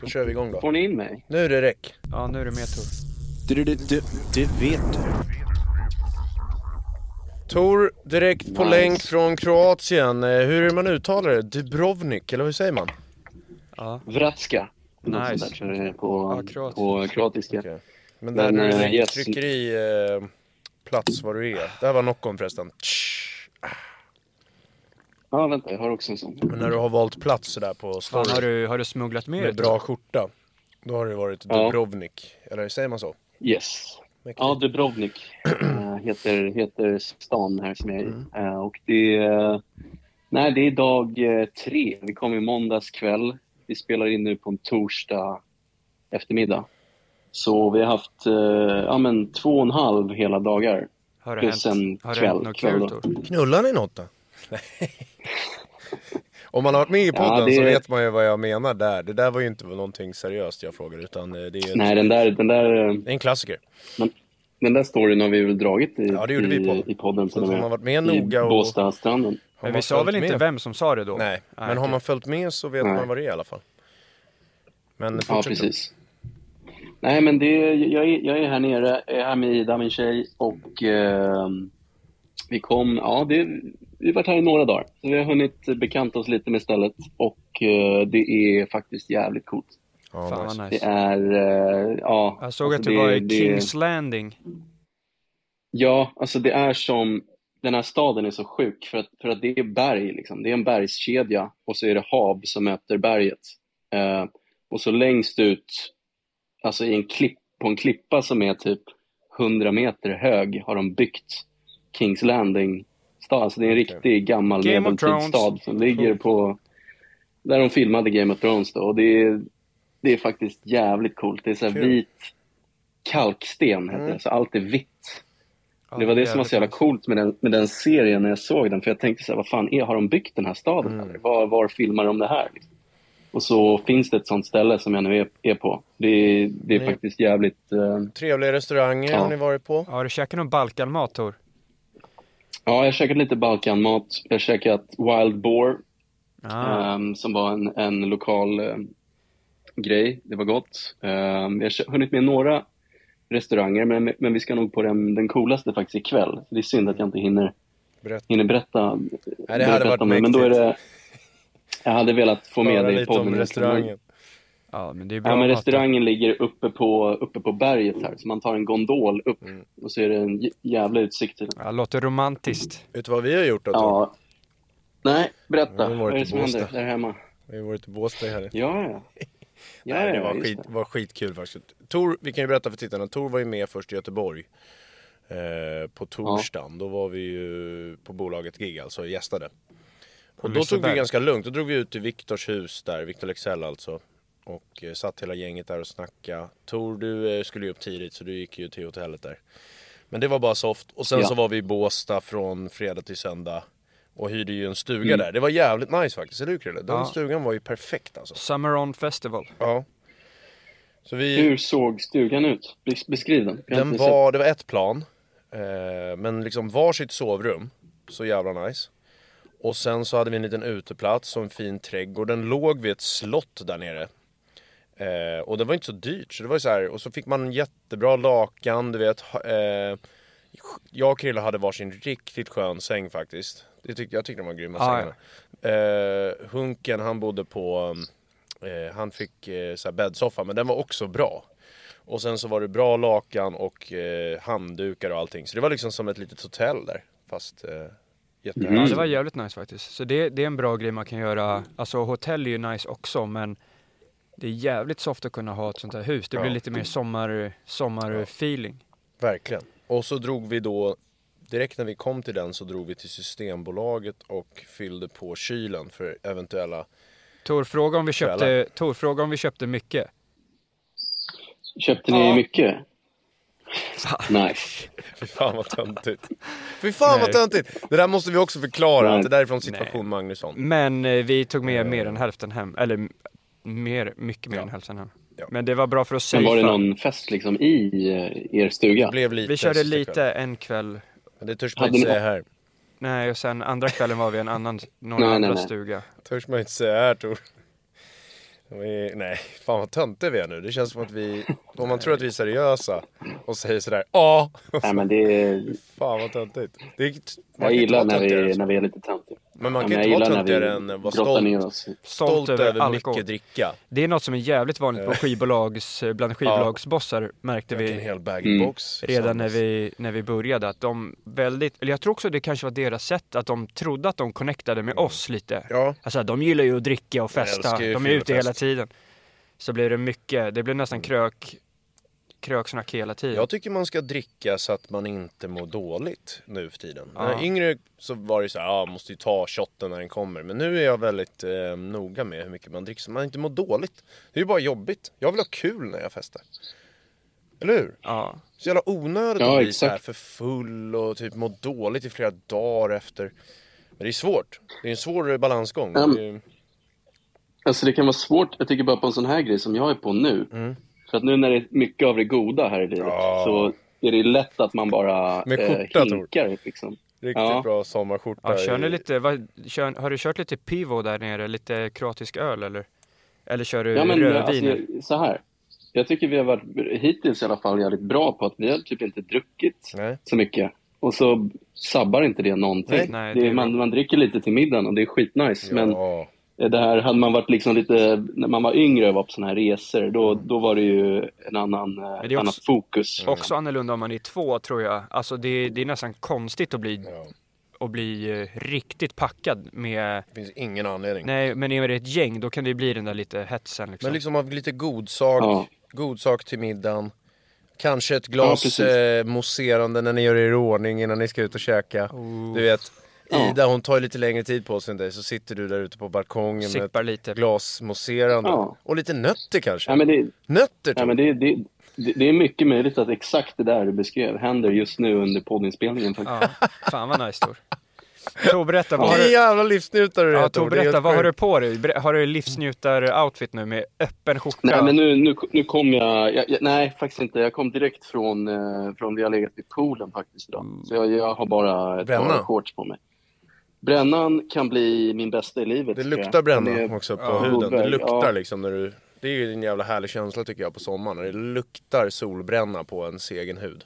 Då kör vi igång då. Får ni in mig? Nu är det räck. Ja, nu är du med Tor. Det, det, det, det vet du. Tor, direkt på Nice. länk från Kroatien. Eh, Hur är det man uttalar det? Dubrovnik, eller hur säger man? Ja. Vratska. Något Nice. sånt där, det på, Ja, kroatiskt. på kroatiska. Okej. Men där Men, du eh, trycker, yes. trycker i eh, plats var du är. Det här var Noccon förresten. Tsch. Ja, vänta, jag har också en sån. Men när du har valt plats sådär på Fan, story har du, har du smugglat med dig med bra skjorta. Då har det varit Ja. Dubrovnik. Eller säger man så? Yes. Mäktigt. Ja, Dubrovnik eh, heter, heter stan här som jag är i. Mm. Eh, och det är, nej, det är dag eh, tre. Vi kom i måndags kväll. Vi spelar in nu på en torsdag eftermiddag. Så vi har haft eh, ja, men, två och en halv hela dagar. Har det Plus hänt, en har det kväll- hänt något kväll kul? Knullar ni något då? Om man har varit med i podden Ja, det- så vet man ju vad jag menar där. Det där var ju inte någonting seriöst jag frågade utan eh, det är, Nej, den där, den där, eh, det är en klassiker. den där storyn har vi väl dragit i, Ja, det gjorde vi i, podden. Så har man varit med noga och... Båstadstranden. har Men vi sa väl inte med- vem som sa det då? Nej, men har okej. man följt med så vet Nej. man vad det är i alla fall. Men Ja, precis. Nej, men det, jag, är, jag är här nere, jag är här med Ida, min tjej, och eh, vi kom, ja, det, vi har varit här i några dagar. Så vi har hunnit bekanta oss lite med stället och eh, det är faktiskt jävligt coolt. Ja, Fan nice. vad Det nice. är, eh, ja. Jag såg alltså att du det- var i det- Kings Landing. Ja, alltså det är som, den här staden är så sjuk för att, för att det är berg liksom. Det är en bergskedja och så är det hav som möter berget. Eh, och så längst ut, alltså i en klipp, på en klippa som är typ 100 meter hög har de byggt Kings Landing stad. Alltså det är en riktig gammal medeltidsstad som ligger på, där de filmade Game of Thrones då. Och det är, det är faktiskt jävligt coolt. Det är så här Kul. vit kalksten, heter det. Så allt är vitt. Ja, Det var det som var så jävla coolt med den, med den serien när jag såg den. För jag tänkte så här, vad fan är, har de byggt den här staden? Mm. Eller? Var, var filmar de det här? Liksom? Och så finns det ett sånt ställe som jag nu är, är på. Det, är- det är Ni- faktiskt jävligt... eh, Trevliga restauranger Ja. har ni varit på. Har du käkat någon Balkanmat Tor? Ja, jag har käkat lite Balkanmat. Jag har käkat Wild Boar, Ah. ehm, som var en, en lokal eh, grej. Det var gott. Ehm, jag har hunnit med några restauranger, men, men vi ska nog på den, den coolaste faktiskt ikväll. Det är synd att jag inte hinner Berätta. hinner berätta. Nej, det hade varit det, Men då är det, jag hade velat få med i lite podden. om restaurangen. Ja, men det är bra Ja, men restaurangen ligger uppe på, uppe på berget här, så man tar en gondol upp Mm. och så är det en jävla utsikt till den. Ja, låter romantiskt. Vet du vad vi har gjort då? Tor? Ja. Nej, Vi berätta. har varit Vad är det som händer där hemma? Vi har varit i Båstad helgen. Ja, ja. ja, Nej, det ja, var, just skit, var skitkul faktiskt. Tor, vi kan ju berätta för tittarna, Tor var ju med först i Göteborg. Eh, på torsdagen, då var vi ju på bolaget gig alltså och gästade. Och då tog vi ganska lugnt, då drog vi ut till Viktors hus där, Victor Lexell alltså. Och eh, satt hela gänget där och snackade. Tor du eh, skulle ju upp tidigt så du gick ju till hotellet där. Men det var bara soft. Och sen Ja. så var vi i Båstad från fredag till söndag. Och hyrde ju en stuga Mm. där. Det var jävligt nice faktiskt, eller hur Krille? Den Ja. stugan var ju perfekt alltså. Summer On Festival. Ja. Så vi... Hur såg stugan ut? Bes- Beskriv den. Den var, det var ett plan. Eh, men liksom varsitt sovrum. Så jävla nice. Och sen så hade vi en liten uteplats och en fin trädgård. Den låg vid ett slott där nere. Eh, och det var inte så dyrt. Så det var så här, och så fick man jättebra lakan, du vet. Eh, jag och Krille hade varsin riktigt skön säng faktiskt. Det tyckte, jag tyckte de var grymma Ah, sängarna. Eh, hunken han bodde på, eh, han fick eh, så här bäddsoffa men den var också bra. Och sen så var det bra lakan och eh, handdukar och allting. Så det var liksom som ett litet hotell där. Fast eh, jättehärligt. Ja, det var jävligt nice faktiskt. Så det, det är en bra grej man kan göra. Alltså hotell är ju nice också men det är jävligt soft att kunna ha ett sånt här hus. Det blir Ja. lite mer sommar, sommarfeeling. Verkligen. Och så drog vi då, direkt när vi kom till den så drog vi till Systembolaget och fyllde på kylen för eventuella Tor, fråga om vi köpte. Tor, fråga om vi köpte mycket. Köpte ni Ja. mycket? Nej. Fy fan vad töntigt. Fy fan vad Nej. töntigt! Det där måste vi också förklara, Nej. att det där är från situation Magnusson. Men eh, vi tog med mer än hälften hem. Eller mer, mycket mer än hälften hem. Men det var bra för att Men var det någon fest liksom i er stuga? Det blev lite Vi körde lite en kväll. Men det törs man inte säga här. Nej, och sen andra kvällen var vi i en annan, någon Nej, nej, andra nej. stuga. Törs man inte säga här Tor. Vi, nej, fan vad töntiga vi är nu. Det känns som att vi, om man tror att vi är seriösa och säger sådär ja, Nej, men det är, fan vad töntigt. Det är, jag gillar när vi, när vi är lite töntiga. Men man Ja, kan men inte vara töntigare vi än att vara stolt. Stolt över alkohol. mycket dricka. Det är något som är jävligt vanligt på skivbolags, eh, bland skivbolagsbossar märkte Drack en vi hel bag Mm. redan när vi, när vi började. Att de väldigt, eller jag tror också det kanske var deras sätt, att de trodde att de connectade med oss lite. Ja. Alltså de gillar ju att dricka och festa, de är ute fyllefest. hela tiden. Så blev det mycket, det blev nästan krök, kröksnack hela tiden. Jag tycker man ska dricka så att man inte mår dåligt nu för tiden. När Ja. jag var yngre så var det så här, ja, måste ju ta shotten när den kommer. Men nu är jag väldigt eh, noga med hur mycket man dricker så man inte mår dåligt. Det är ju bara jobbigt. Jag vill ha kul när jag festar. Eller hur? Ja. Så jävla onödigt Ja, att bli så här exakt. för full och typ må dåligt i flera dagar efter. Men det är svårt. Det är en svår balansgång. Mm. Det är Alltså det kan vara svårt, jag tycker bara på en sån här grej som jag är på nu. För att nu när det är mycket av det goda här i livet. Ja. så är det lätt att man bara Med eh, skjorta, Tor. hinkar. Liksom. Riktigt Ja. bra sommarskjorta. Ja, kör ni lite, vad, kör, har du kört lite pivo där nere? Lite kroatisk öl eller? Eller kör du Ja, men rödvin? alltså, så här. Jag tycker vi har varit, hittills i alla fall, jävligt bra på att vi har typ inte druckit Nej. så mycket. Och så sabbar inte det någonting. Nej. Nej, det det är, är man, man dricker lite till middagen och det är skitnice. Men Ja. Det här hade man varit liksom lite, när man var yngre och var på såna här resor, då, Mm. då var det ju en annan, eh, ett annat också- fokus. Också annorlunda om man är två tror jag. Alltså det, det är nästan konstigt att bli, Ja. att bli eh, riktigt packad med, Det finns ingen anledning. nej men är det ett gäng då kan det ju bli den där lite hetsen liksom. Men liksom av lite god sak, Ja. god sak till middagen. Kanske ett Ja, glas precis. eh, mousserande när ni gör er i ordning innan ni ska ut och käka. Du vet, Ja. Ida hon tar ju lite längre tid på sig än dig så sitter du där ute på balkongen med Sippar ett lite. glas mousserande. Ja. Och lite nötter kanske. Ja, men det, Nötter ja, men det, det, det, det är mycket möjligt att exakt det där du beskrev händer just nu under poddinspelningen. Ja, fan vad nice Tor. Tor berätta, vad har du, jävla livsnjutare du ja, Tor. Berätta, vad har du på dig? Har du livsnjutar-outfit nu med öppen skjorta? Nej, men nu, nu, nu kom jag, jag, jag... Nej, faktiskt inte. Jag kom direkt från, eh, från vi har legat vid poolen faktiskt idag. Så jag, jag har bara ett Bränna? par shorts på mig. Brännan kan bli min bästa i livet. Det luktar bränna också på ja, huden. Det luktar Ja, liksom när du... Det är ju en jävla härlig känsla tycker jag på sommaren. När det luktar solbränna på ens egen hud.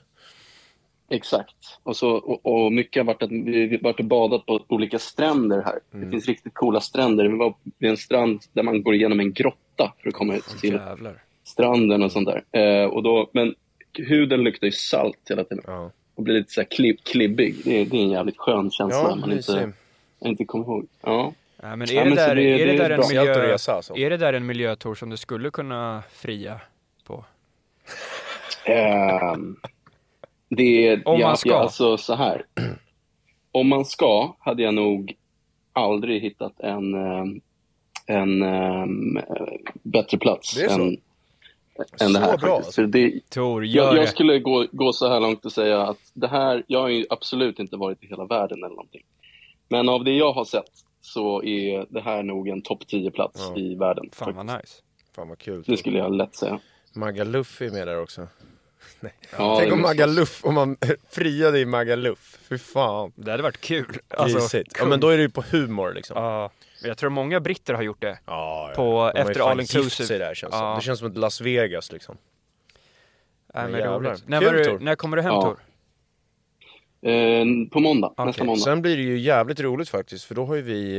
Exakt. Och, så, och, och mycket har varit att vi har varit och badat på olika stränder här. Mm. Det finns riktigt coola stränder. Vi var vid en strand där man går igenom en grotta för att komma ut till Jävlar. stranden och sånt där. Eh, och då, men huden luktar ju salt hela tiden. Ja, Och blir lite så här klibb, klibbig. Det är, det är en jävligt skön känsla. ja man inte, jag inte kommer ihåg. Ja. Ja, men är Ja, det men där, det- är det det är där en miljö... resa alltså. Är det där en miljötor som du skulle kunna fria på? Ehm, det är, Om ja, man ska. Ja, alltså så här. Om man ska hade jag nog aldrig hittat en, ehm, en ehm, eh, bättre plats Det är så? än, än det här. Så bra, faktiskt. alltså. För det, Tor, jag, jag skulle gå, gå så här långt och säga att det här, jag har ju absolut inte varit i hela världen eller någonting. Men av det jag har sett så är det här nog en topp 10-plats Ja. i världen. Fan vad nice. Fan vad kul. Det skulle jag lätt säga. Magaluf är med där också. Ja, Tänk det om Magaluf, om man friade i Magaluf. Fy fan. Det hade varit kul. Grisigt. ja men då är det ju på humor liksom. Ja, jag tror många britter har gjort det. Ja, ja. På- De efter all inclusive. sig där, känns Ja. som. Det känns som ett Las Vegas liksom. Nej, Men men jävlar. roligt. När, Kul, var du, när kommer du hem Ja. Tor? Eh, på måndag, Okej, nästa måndag. Sen blir det ju jävligt roligt faktiskt för då har ju vi,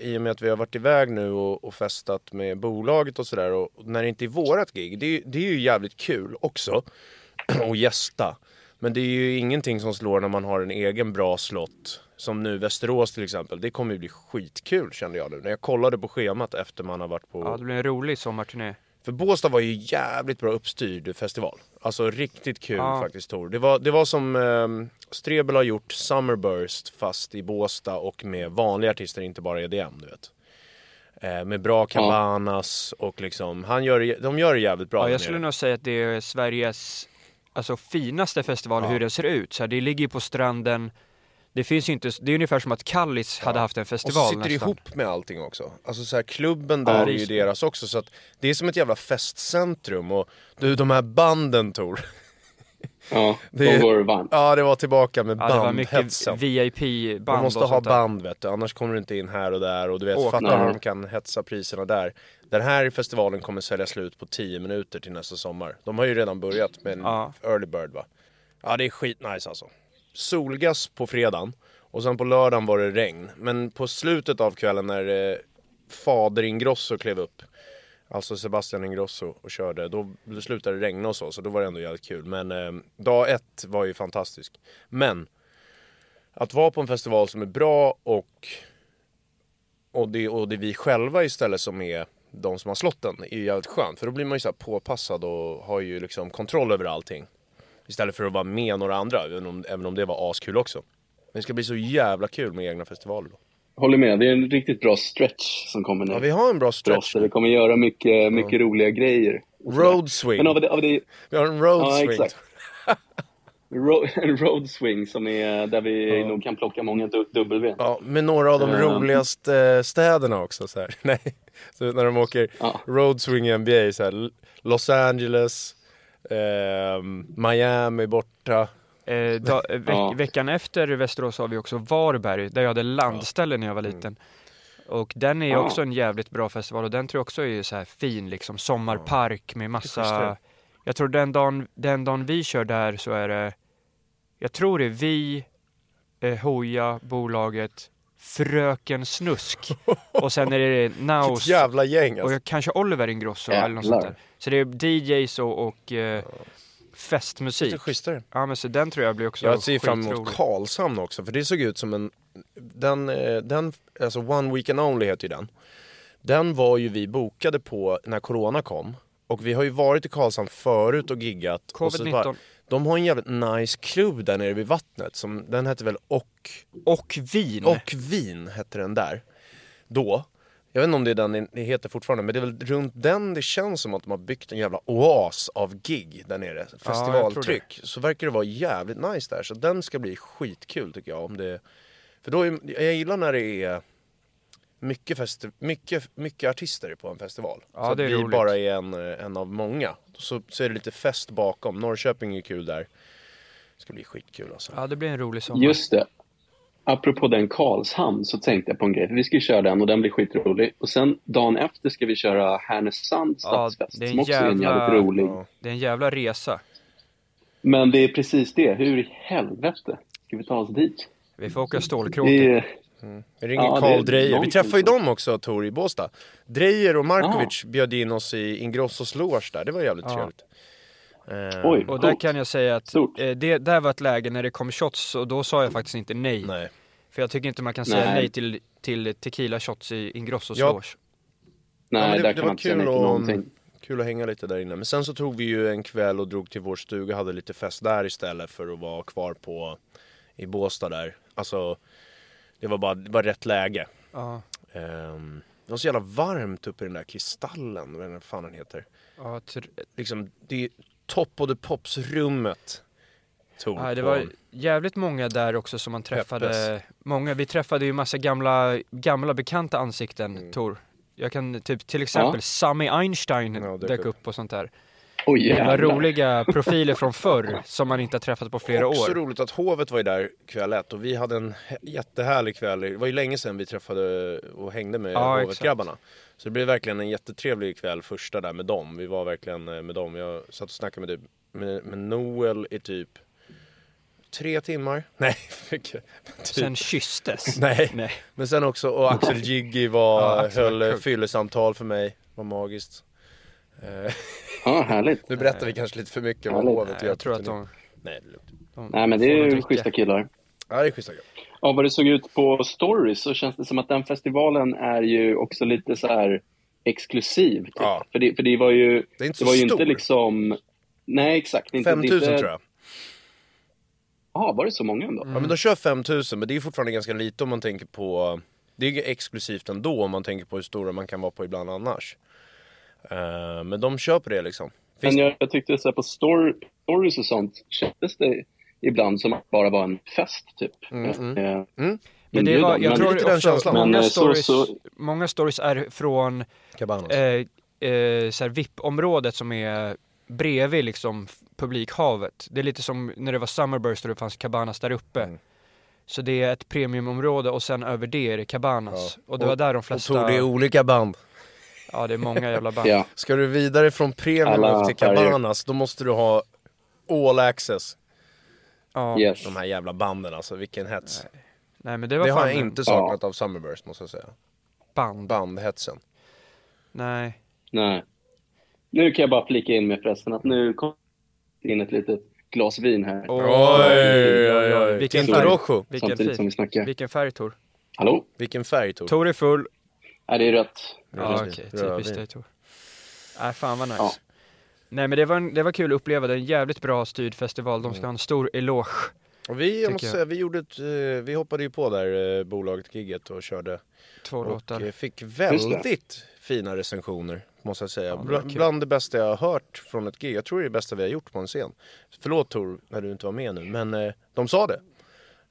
eh, i och med att vi har varit iväg nu och, och festat med bolaget och sådär och, och när det inte är vårat gig, det, är ju- det är ju jävligt kul också att gästa. Men det är ju ingenting som slår när man har en egen bra slott. Som nu Västerås till exempel, det kommer ju bli skitkul kände jag nu. När jag kollade på schemat efter man har varit på... Ja, det blir en rolig sommarturné. För Båstad var ju jävligt bra uppstyrd festival. Alltså riktigt kul Ja. faktiskt Tor. Det var, det var som eh, Strebel har gjort Summerburst fast i Båstad och med vanliga artister, inte bara EDM du vet. Eh, med bra cabanas och liksom, han gör, de gör det jävligt bra Ja, jag skulle nere. nog säga att det är Sveriges alltså, finaste festival hur det ser ut. Så här, det ligger på stranden. Det finns ju inte, det är ungefär som att Kallis hade haft en Och festival så sitter det nästan. ihop med allting också. Alltså så här, klubben där Ja, är ju deras också så att det är som ett jävla festcentrum och du de här banden Tor. Ja, Det de är- går varmt. Ja det var tillbaka med Ja, det var mycket bandhetsen. VIP-band Man måste och ha band vet du, annars kommer du inte in här och där och du vet, fatta hur de kan hetsa priserna där. Den här festivalen kommer sälja slut på 10 minuter till nästa sommar. De har ju redan börjat med en Ja. early bird va. Ja det är skitnice alltså. Solgas på fredagen och sen på lördagen var det regn. Men på slutet av kvällen när eh, fader Ingrosso klev upp Alltså Sebastian Ingrosso och körde, då slutade det regna och så, så då var det ändå jävligt kul. Men eh, dag ett var ju fantastisk. Men att vara på en festival som är bra och, och, det, och det är vi själva istället som är de som har slotten är ju jävligt skönt. För då blir man ju så här påpassad och har ju liksom kontroll över allting. Istället för att vara med några andra, även om, även om det var askul också. Men det ska bli så jävla kul med egna festivaler då. Håller med, det är en riktigt bra stretch som kommer nu. Ja, vi har en bra stretch vi kommer göra mycket, mycket roliga grejer. Road swing. Men av det, av det, Vi har en road Ja, swing. exakt. en road swing som är där vi nog kan plocka många W. Ja, med några av de Ehm. roligaste eh, städerna också så här. Nej, så när de åker Ja. road swing i NBA så här, Los Angeles, ehm, Miami borta. Eh, da, eh, veck, Ja. Veckan efter Västerås har vi också Varberg, där jag hade landställe när jag var liten. Och den är också en jävligt bra festival och den tror jag också är så här fin liksom, sommarpark med massa... Jag tror den dagen, den dagen vi kör där så är det, jag tror det är vi, eh, Hoja, bolaget, Fröken Snusk och sen är det Naus jävla gäng och alltså. jag, kanske Oliver Ingrosso eller något sånt Jävlar. där. Så det är DJs och, och eh, festmusik. Lite schysstare. Ja men så den tror jag blir också Jag ser fram emot. Karlshamn också för det såg ut som en, den, eh, den, alltså One Weekend Only heter ju den. Den var ju vi bokade på när Corona kom. Och vi har ju varit i Karlshamn förut och giggat. Och så Covid-19. De har en jävligt nice klubb där nere vid vattnet. Som, den hette väl Och Och vin. Och vin hette den där. Då. Jag vet inte om det är den det heter fortfarande, men det är väl runt den det känns som att de har byggt en jävla oas av gig där nere. Festivaltryck. så verkar det vara jävligt nice där. Så den ska bli skitkul tycker jag. Om det... För då är, jag gillar när det är mycket, festi... mycket, mycket artister på en festival. Ja, så att det är vi roligt. bara är en, en av många. Så, så är det lite fest bakom. Norrköping är kul där. Det ska bli skitkul alltså. Ja det blir en rolig sommar. Just det. Apropå den Karlshamn så tänkte jag på en grej. För vi ska ju köra den och den blir skitrolig. Och sen dagen efter ska vi köra Härnösand Ja, stadsfest det är en som också är en jävla- jävligt rolig. Ja. Det är en jävla resa. Men det är precis det. Hur i helvete ska vi ta oss dit? Vi får åka stålkråkor. Det är, Vi ringer Ja, är Drejer. Vi träffade ju dem också Tor i Båstad. Drejer och Markovic bjöd in oss i Ingrossos loge där. Det var jävligt Ja. trevligt. Eh, oj, Och där kan jag säga att eh, det där var ett läge när det kom shots och då sa jag faktiskt inte nej. Nej. För jag tycker inte man kan säga Nej. nej till, till tequila shots i Ingrossos Ja. loge. Nej, Ja, men det- där det kan var man inte säga kul nej till någonting. Kul att hänga lite där inne. Men sen så tog vi ju en kväll och drog till vår stuga hade lite fest där istället för att vara kvar på i Båstad där. Alltså, det var bara det var rätt läge. Ja, Ehm, det var så jävla varmt uppe i den där kristallen, vad den fan den heter. ja, Liksom, det är top of the pops rummet. Tor, ja, det var jävligt många där också som man träffade. Peppes. Många, vi träffade ju massa gamla, gamla bekanta ansikten, Mm. Tor. Jag kan typ till exempel Sami Einstein Ja, dök dök upp. upp och sånt där. Oj, Det var roliga profiler från förr som man inte har träffat på flera Också år. roligt att Hovet var ju där kväll ett och vi hade en jättehärlig kväll. Det var ju länge sedan vi träffade och hängde med Ja, Hovet-grabbarna. Så det blev verkligen en jättetrevlig kväll första där med dem. Vi var verkligen eh, med dem. Jag satt och snackade med, typ, med, med Noel i typ tre timmar. Nej, mycket. Typ. Sen kysstes. Nej. Nej. Men sen också, och Axel Jiggy var, Ja, Axel höll eh, fyllesamtal för mig. Var magiskt. Ja, härligt. nu berättar vi kanske lite för mycket om. Hovet jag tror att de, Nej, det är lugnt. de Nej, men det är ju schyssta killar. Ja, det är schyssta grabbar. Ja, vad det såg ut på stories så känns det som att den festivalen är ju också lite så här exklusiv. Typ. Ja. För, det, för det var ju, Det är inte det var ju stor. inte liksom... Nej, exakt. Inte, 5000 inte... tror jag. Ja, var det så många ändå? Ja men de kör 5000 men det är fortfarande ganska lite om man tänker på Det är ju exklusivt ändå om man tänker på hur stora man kan vara på ibland annars. Eh, men de köper det liksom. Men Finns, jag, jag tyckte så här, på story, stories och sånt kändes det ibland som att det bara var en fest typ. Mm, Eh, Men det var, jag Men- tror lite den också, känslan. många, Men, eh, så- stories, så- många stories är från Cabanas. eh, eh, så VIP-området som är bredvid liksom publikhavet. Det är lite som när det var Summerburst och det fanns Cabanas där uppe. Mm. Så det är ett premiumområde och sen över det är det Cabanas. Och det var där de Och flesta... Tor, det är olika band. Ja, det är många jävla band. Ja, Ska du vidare från premium Alla upp till. Cabanas, då måste du ha all access. Ja. yes. De här jävla banden alltså, vilken hets. Nej men det var Det har fan jag en inte saknat av Summerburst måste jag säga. band. Bandhetsen. Nej. Nej. Nu kan jag bara flika in med förresten att nu kom in ett litet glas vin här. Oj, Oj, oj, oj. Vilken Tinto färg. Rojo. Vilken samtidigt som fin. vi snackar. Vilken färg Tor? Hallå? Vilken färg Tor? Tor är full. Nej, det är rött. Ja okej, Rödvin. typiskt dig Tor. Nej fan vad nice. Ja. Nej men det var, en- det var kul att uppleva, det är en jävligt bra styrd festival. De ska ha en stor eloge. Och vi, jag måste jag. säga, vi, gjorde ett, eh, vi hoppade ju på där eh, bolaget Gigget och körde. Två Och låtar. eh, fick väldigt fina recensioner måste jag säga. Ja, Bla, bland det bästa jag har hört från ett gig. Jag tror det är det bästa vi har gjort på en scen. Förlåt Tor, när du inte var med nu, men de sa det.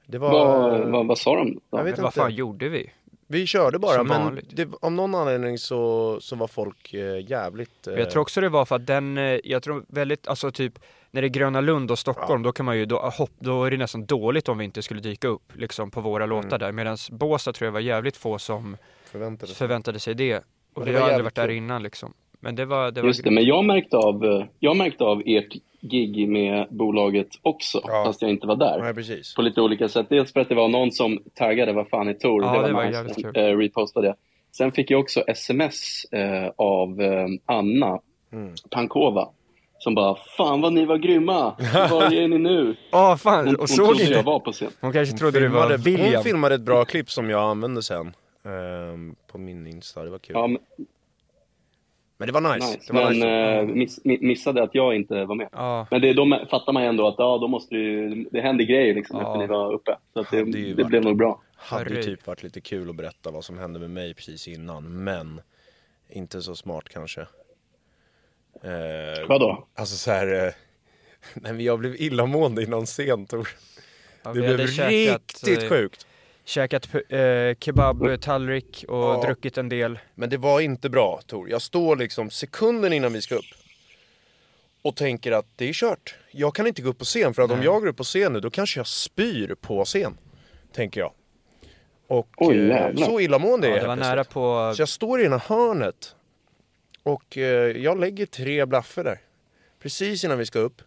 Det var... Vad, vad, vad sa de? då? Jag vet Men vad inte. fan gjorde vi? Vi körde bara, Som men vanligt. det, av någon anledning så, så var folk eh, jävligt... Eh, Jag tror också det var för att den, eh, jag tror väldigt, alltså typ när det är Gröna Lund och Stockholm, då kan man ju, då, hopp, då är det nästan dåligt om vi inte skulle dyka upp liksom på våra Mm. låtar där. Medan Båstad tror jag var jävligt få som förväntade sig. förväntade sig det. Och vi det var har aldrig jävligt varit där kul. innan liksom. Men det var, det var Just det, men jag märkte av, eh, jag märkte av ert gig med bolaget också, Ja. fast jag inte var där. Precis. På lite olika sätt. Dels för att det var någon som taggade vad fan är Tor, Ja, det var, det var nice. jävligt kul. Eh, repostade det. Sen fick jag också sms eh, av eh, Anna Mm. Pankova. Som bara, fan vad ni var grymma! Var är ni nu? Ja fan, Hon, och hon såg trodde jag var på scen. Hon kanske Hon trodde det var filmade, William. hon filmade ett bra klipp som jag använde sen. ehm, på min Insta, det var kul. Ja, men, Men det var nice. nice. Det var men nice. eh, miss, mi- missade att jag inte var med. Ja, Men det, då fattar man ju ändå att ja, då måste det, ju- det händer grejer liksom Ja. efter ni var uppe. Så att det, det varit- blev nog bra. Hade ju typ varit lite kul att berätta vad som hände med mig precis innan, men inte så smart kanske. Eh, Vadå? Alltså så här, eh, nej men jag blev illamående innan scen Tor. ja Det blev käkat, riktigt eh, sjukt. Käkat eh, kebabtallrik och Ja. druckit en del. Men det var inte bra Tor. Jag står liksom sekunden innan vi ska upp och tänker att det är kört. Jag kan inte gå upp på scen för att om Nej. jag går upp på scen nu då kanske jag spyr på scen. Tänker jag. Och Oj, eh, så illamående är Ja, det var nära plötsligt. på, Så jag står i ena hörnet och eh, jag lägger tre blaffer där. Precis innan vi ska upp.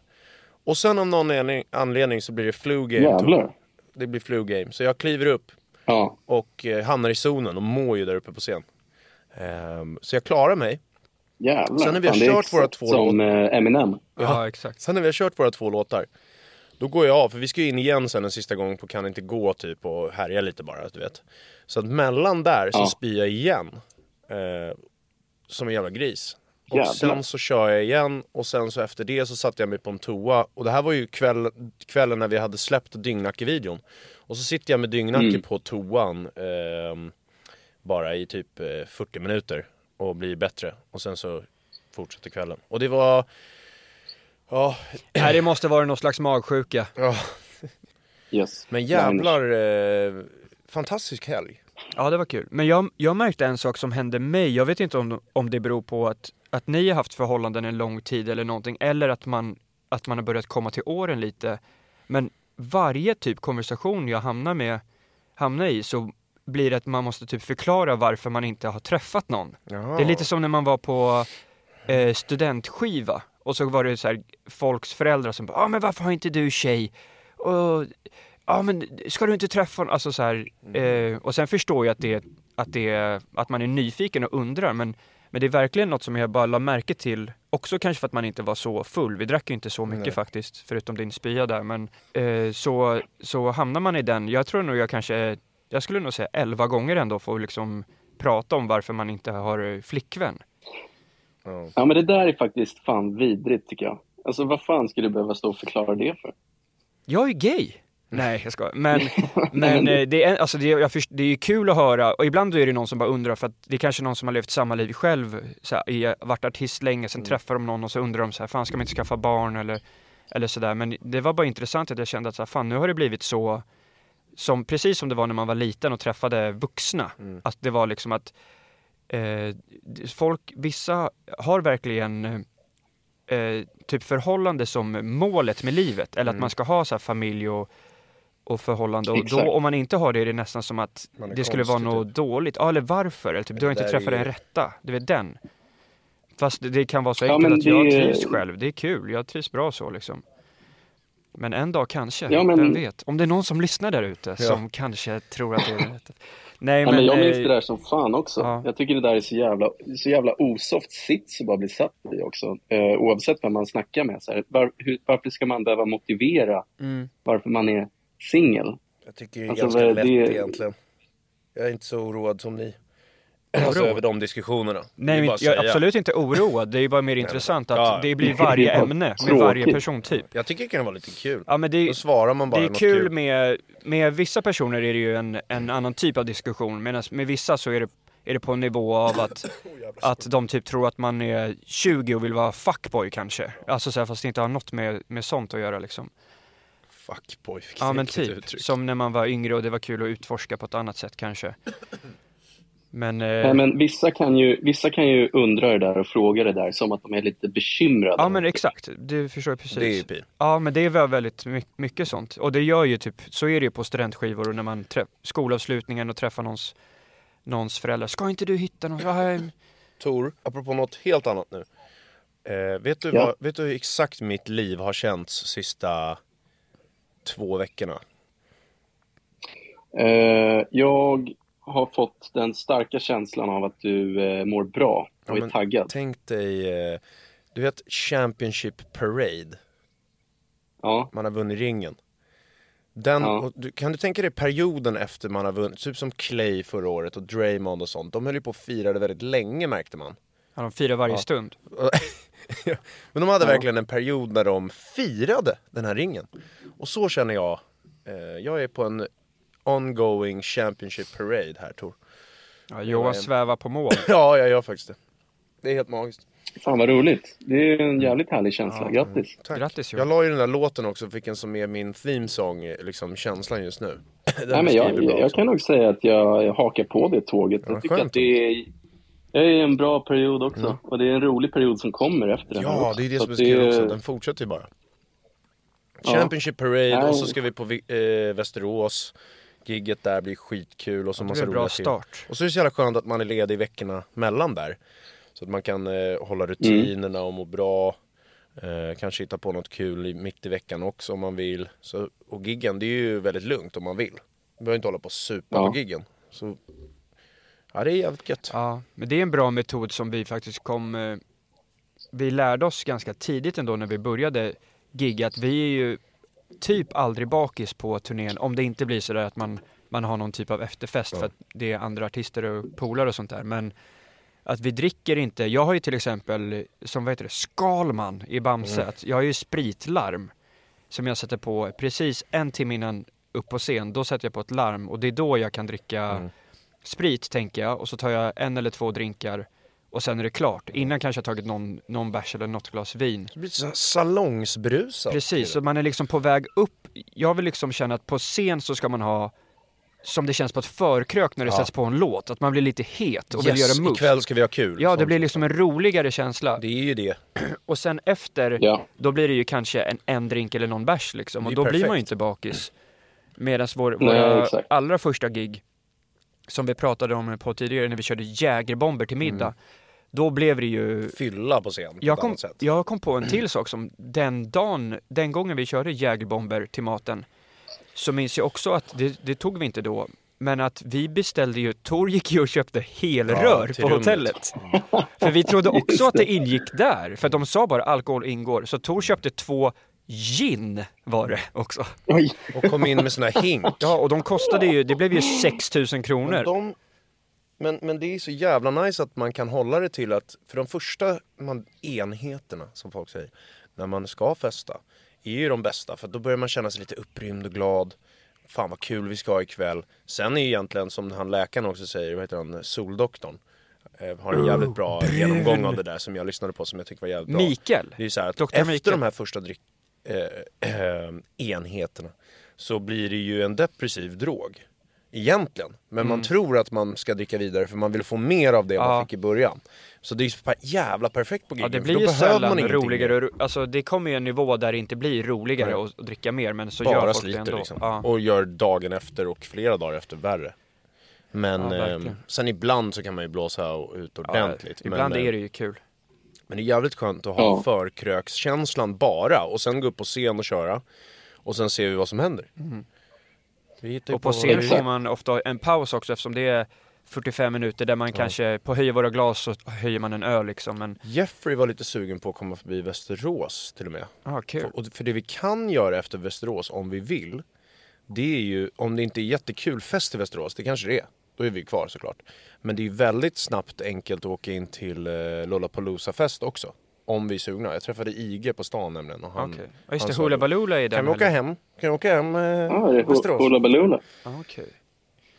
Och sen av någon anledning- anledning så blir det flu game. Jävlar. Det blir flu game. Så jag kliver upp Ja, och eh, hamnar i zonen och mår ju där uppe på scen. Ehm, så jag klarar mig. jävlar. Sen när vi har Fan, kört våra två Som eh, Eminem. ja exakt. Sen när vi har kört våra två låtar, då går jag av, för vi ska ju in igen sen en sista gång på Kan inte gå typ och härja lite bara, du vet. Så att mellan där så Ja. spyr jag igen. Eh, som en jävla gris. Och Jävlar. sen så kör jag igen och sen så efter det så satte jag mig på en toa. Och det här var ju kväll, kvällen när vi hade släppt Dyngnacke-videon. Och så sitter jag med Dyngnacke Mm. på toan ehm, bara i typ eh, 40 minuter och blir bättre. Och sen så fortsätter kvällen. Och det var... Ja, Nej, det måste vara någon slags magsjuka. ja Yes. men jävlar eh, fantastisk helg. Ja, det var kul. Men jag, jag märkte en sak som hände mig. Jag vet inte om, om det beror på att, att ni har haft förhållanden en lång tid eller någonting, eller att man, att man har börjat komma till åren lite. Men varje typ konversation jag hamnar med, hamnar i så blir det att man måste typ förklara varför man inte har träffat någon. Jaha. Det är lite som när man var på eh, studentskiva och så var det så här folks föräldrar som bara, ah, men varför har inte du tjej? Och, ja men ska du inte träffa någon? Alltså så här, eh, och sen förstår jag att det, att det, att man är nyfiken och undrar men, men det är verkligen något som jag bara la märke till, också kanske för att man inte var så full, vi drack ju inte så mycket Nej. faktiskt, förutom din spya där, men eh, så, så hamnar man i den, jag tror nog jag kanske, jag skulle nog säga elva gånger ändå får liksom prata om varför man inte har eh, flickvän. Ja, men det där är faktiskt fan vidrigt tycker jag. Alltså vad fan ska du behöva stå och förklara det för? Jag är gay! Nej, jag ska. Men, men eh, det, är, alltså det, jag först, det är ju kul att höra och ibland är det någon som bara undrar för att det är kanske någon som har levt samma liv själv, så här, varit artist länge, sen träffar de någon och så undrar de så här, fan ska man inte skaffa barn eller, eller sådär. Men det var bara intressant att jag kände att så här, fan nu har det blivit så, som, precis som det var när man var liten och träffade vuxna. Att det var liksom att eh, folk, vissa har verkligen eh, typ förhållande som målet med livet. Eller att man ska ha så här familj och, och förhållande. Och då om man inte har det är det nästan som att det skulle vara något dåligt. Ja, eller varför? Eller typ, du har inte träffat är den rätta. Du vet den. Fast det, det kan vara så Ja, enkelt men att jag trivs själv. Det är kul. Jag trivs bra så liksom. Men en dag kanske, Ja, men- vem vet? Om det är någon som lyssnar där ute Ja. som kanske tror att det är det rätta. Nej, Ja, men, men jag minns eh, det där som fan också. ja. Jag tycker det där är så jävla, så jävla osoft sits att bara bli satt i också. Eh, oavsett vem man snackar med. Så här, var, hur, varför ska man behöva motivera Mm. varför man är singel? Jag tycker det är Alltså, ganska vad- lätt det- egentligen. Jag är inte så oroad som ni. Alltså Oroad? över de diskussionerna. Det Nej, jag är absolut inte oroad. Det är bara mer intressant att Ja. det blir varje Det ämne med varje persontyp. Jag tycker det kan vara lite kul. Ja, men det, Då svarar man bara det är något kul med, med vissa personer är det ju en, en annan typ av diskussion, medan med vissa så är det, är det på en nivå av att, att de typ tror att man är 20 och vill vara fuckboy kanske. Alltså så här, fast det inte har något med, med sånt att göra liksom. Fuckboy, vilket Ja men typ, uttryck. som när man var yngre och det var kul att utforska på ett annat sätt kanske. Men, eh, Nej, men vissa, kan ju, vissa kan ju undra det där och fråga det där som att de är lite bekymrade. ja men exakt, du förstår precis. Det är ju pin. Ja men det är väl väldigt my- mycket sånt. Och det gör ju typ, så är det ju på studentskivor och när man träff, skolavslutningen och träffar någons, någons föräldrar. Ska inte du hitta någon? Ehm, Tor, apropå något helt annat nu. Eh, vet, du Ja. vad, vet du hur exakt mitt liv har känts sista två veckorna? Eh, jag har fått den starka känslan av att du eh, mår bra och Ja, är taggad. Tänk dig, eh, du vet Championship Parade? Ja, Man har vunnit ringen. Den, Ja. och du, kan du tänka dig perioden efter man har vunnit, typ som Clay förra året och Draymond och sånt. De höll ju på och firade väldigt länge märkte man. ja, de firar varje Ja. stund. Men de hade Ja. verkligen en period när de firade den här ringen. Och så känner jag, eh, jag är på en ongoing Championship Parade här Tor. Ja, Johan en- svävar på mål. Ja, jag gör faktiskt det. Det är helt magiskt. fan vad roligt. Det är en jävligt härlig känsla. Ja. Grattis. Tack. Grattis Jag la ju den där låten också, vilken som är min themesong, eh, liksom känslan just nu. Den Nej, men jag, jag kan nog säga att jag hakar på det tåget. Ja, Jag tycker skönt. att det är, det är en bra period också. Och det är en rolig period som kommer efter den Ja, också. det är det som är så kul det- också, den fortsätter ju bara. Championship Parade och så ska vi på eh, Västerås. Gigget där blir skitkul och så Det massa bra roliga film. start. Och så är det så jävla skönt att man är ledig veckorna mellan där. Så att man kan eh, hålla rutinerna och må bra. Eh, kanske hitta på något kul i, mitt i veckan också om man vill. Så, och giggen, det är ju väldigt lugnt om man vill. Man behöver inte hålla på och supa Ja. på giggen. Så, ja det är jävligt gött. Ja, men det är en bra metod som vi faktiskt kom... eh, Vi lärde oss ganska tidigt ändå när vi började gigga att vi är ju typ aldrig bakis på turnén om det inte blir sådär att man, man har någon typ av efterfest för att det är andra artister och polare och sånt där. Men att vi dricker inte. Jag har ju till exempel, som vad heter det, Skalman i Bamse. Att jag har ju spritlarm som jag sätter på precis en timme innan upp på scen. Då sätter jag på ett larm och det är då jag kan dricka sprit tänker jag och så tar jag en eller två drinkar och sen är det klart. Innan kanske jag tagit någon, någon bärs eller något glas vin. Det blir så salongsbrusat. Precis, så man är liksom på väg upp. Jag vill liksom känna att på scen så ska man ha som det känns på ett förkrök när det Ja. sätts på en låt. Att man blir lite het och vill yes, göra moves. ikväll ska vi ha kul. Ja, det blir liksom en roligare känsla. Det är ju det. Och sen efter, Ja. då blir det ju kanske en, en drink eller någon bärs liksom. Och då blir man perfekt. ju inte bakis. Medan vår, Nej, våra exakt. allra första gig, som vi pratade om på tidigare när vi körde jägerbomber till middag. Mm. Då blev det ju Fylla på scen på jag ett kom, sätt. jag kom på en till sak som den dagen, den gången vi körde jägerbomber till maten så minns jag också att det, det tog vi inte då men att vi beställde ju, Tor gick ju och köpte helrör Ja, på rummet. hotellet. För vi trodde också att det ingick där, för de sa bara alkohol ingår. Så Tor köpte två gin var det också. Oj. Och kom in med sån här hink. Ja, och de kostade ju, det blev ju 6000 Men, kronor. de, men, men det är så jävla nice att man kan hålla det till att, för de första man, enheterna som folk säger, när man ska festa, är ju de bästa för då börjar man känna sig lite upprymd och glad. Fan vad kul vi ska ha ikväll. Sen är ju egentligen som han läkaren också säger, vad heter han, Soldoktorn. eh, Har en jävligt bra genomgång av det där som jag lyssnade på som jag tycker var jävligt bra. Mikael. Det är så här att Dr. efter Mikael. de här första dryck, eh, eh, enheterna så blir det ju en depressiv drog. Egentligen. Men man tror att man ska dricka vidare för man vill få mer av det Mm. Ja. man fick i början. Så det är ju jävla perfekt på Ja, giggen. det för blir då ju behöver man sällan ingenting roligare. mer. Alltså det kommer ju en nivå där det inte blir roligare Nej. att att dricka mer, men så gör Bara folk det sliter ändå. liksom. Ja. Och gör dagen efter och flera dagar efter värre. Men Ja, eh, sen ibland så kan man ju blåsa ut ordentligt. Ibland men, är eh, det ju kul. Men det är jävligt skönt att ha Ja. förkrökskänslan bara och sen gå upp på scen och köra. Och sen ser vi vad som händer. Ju Och på scen får man ofta en paus också eftersom det är 45 minuter där man kanske, på höjer våra glas så höjer man en öl liksom. Men, Jeffrey var lite sugen på att komma förbi Västerås till och med. ja kul. Och för det vi kan göra efter Västerås om vi vill, det är ju, om det inte är jättekul fest i Västerås, det kanske det är, då är vi kvar såklart. Men det är ju väldigt snabbt enkelt att åka in till eh, Lollapalooza-fest också. Om vi är sugna. Jag träffade IG på stan nämligen. Och han, Okej. Ja just det, Hoola. Baloola är den Kan vi åka hem? Kan vi åka hem eh, Ja, det är Västerås? Hoola Baloola. Ja, okej.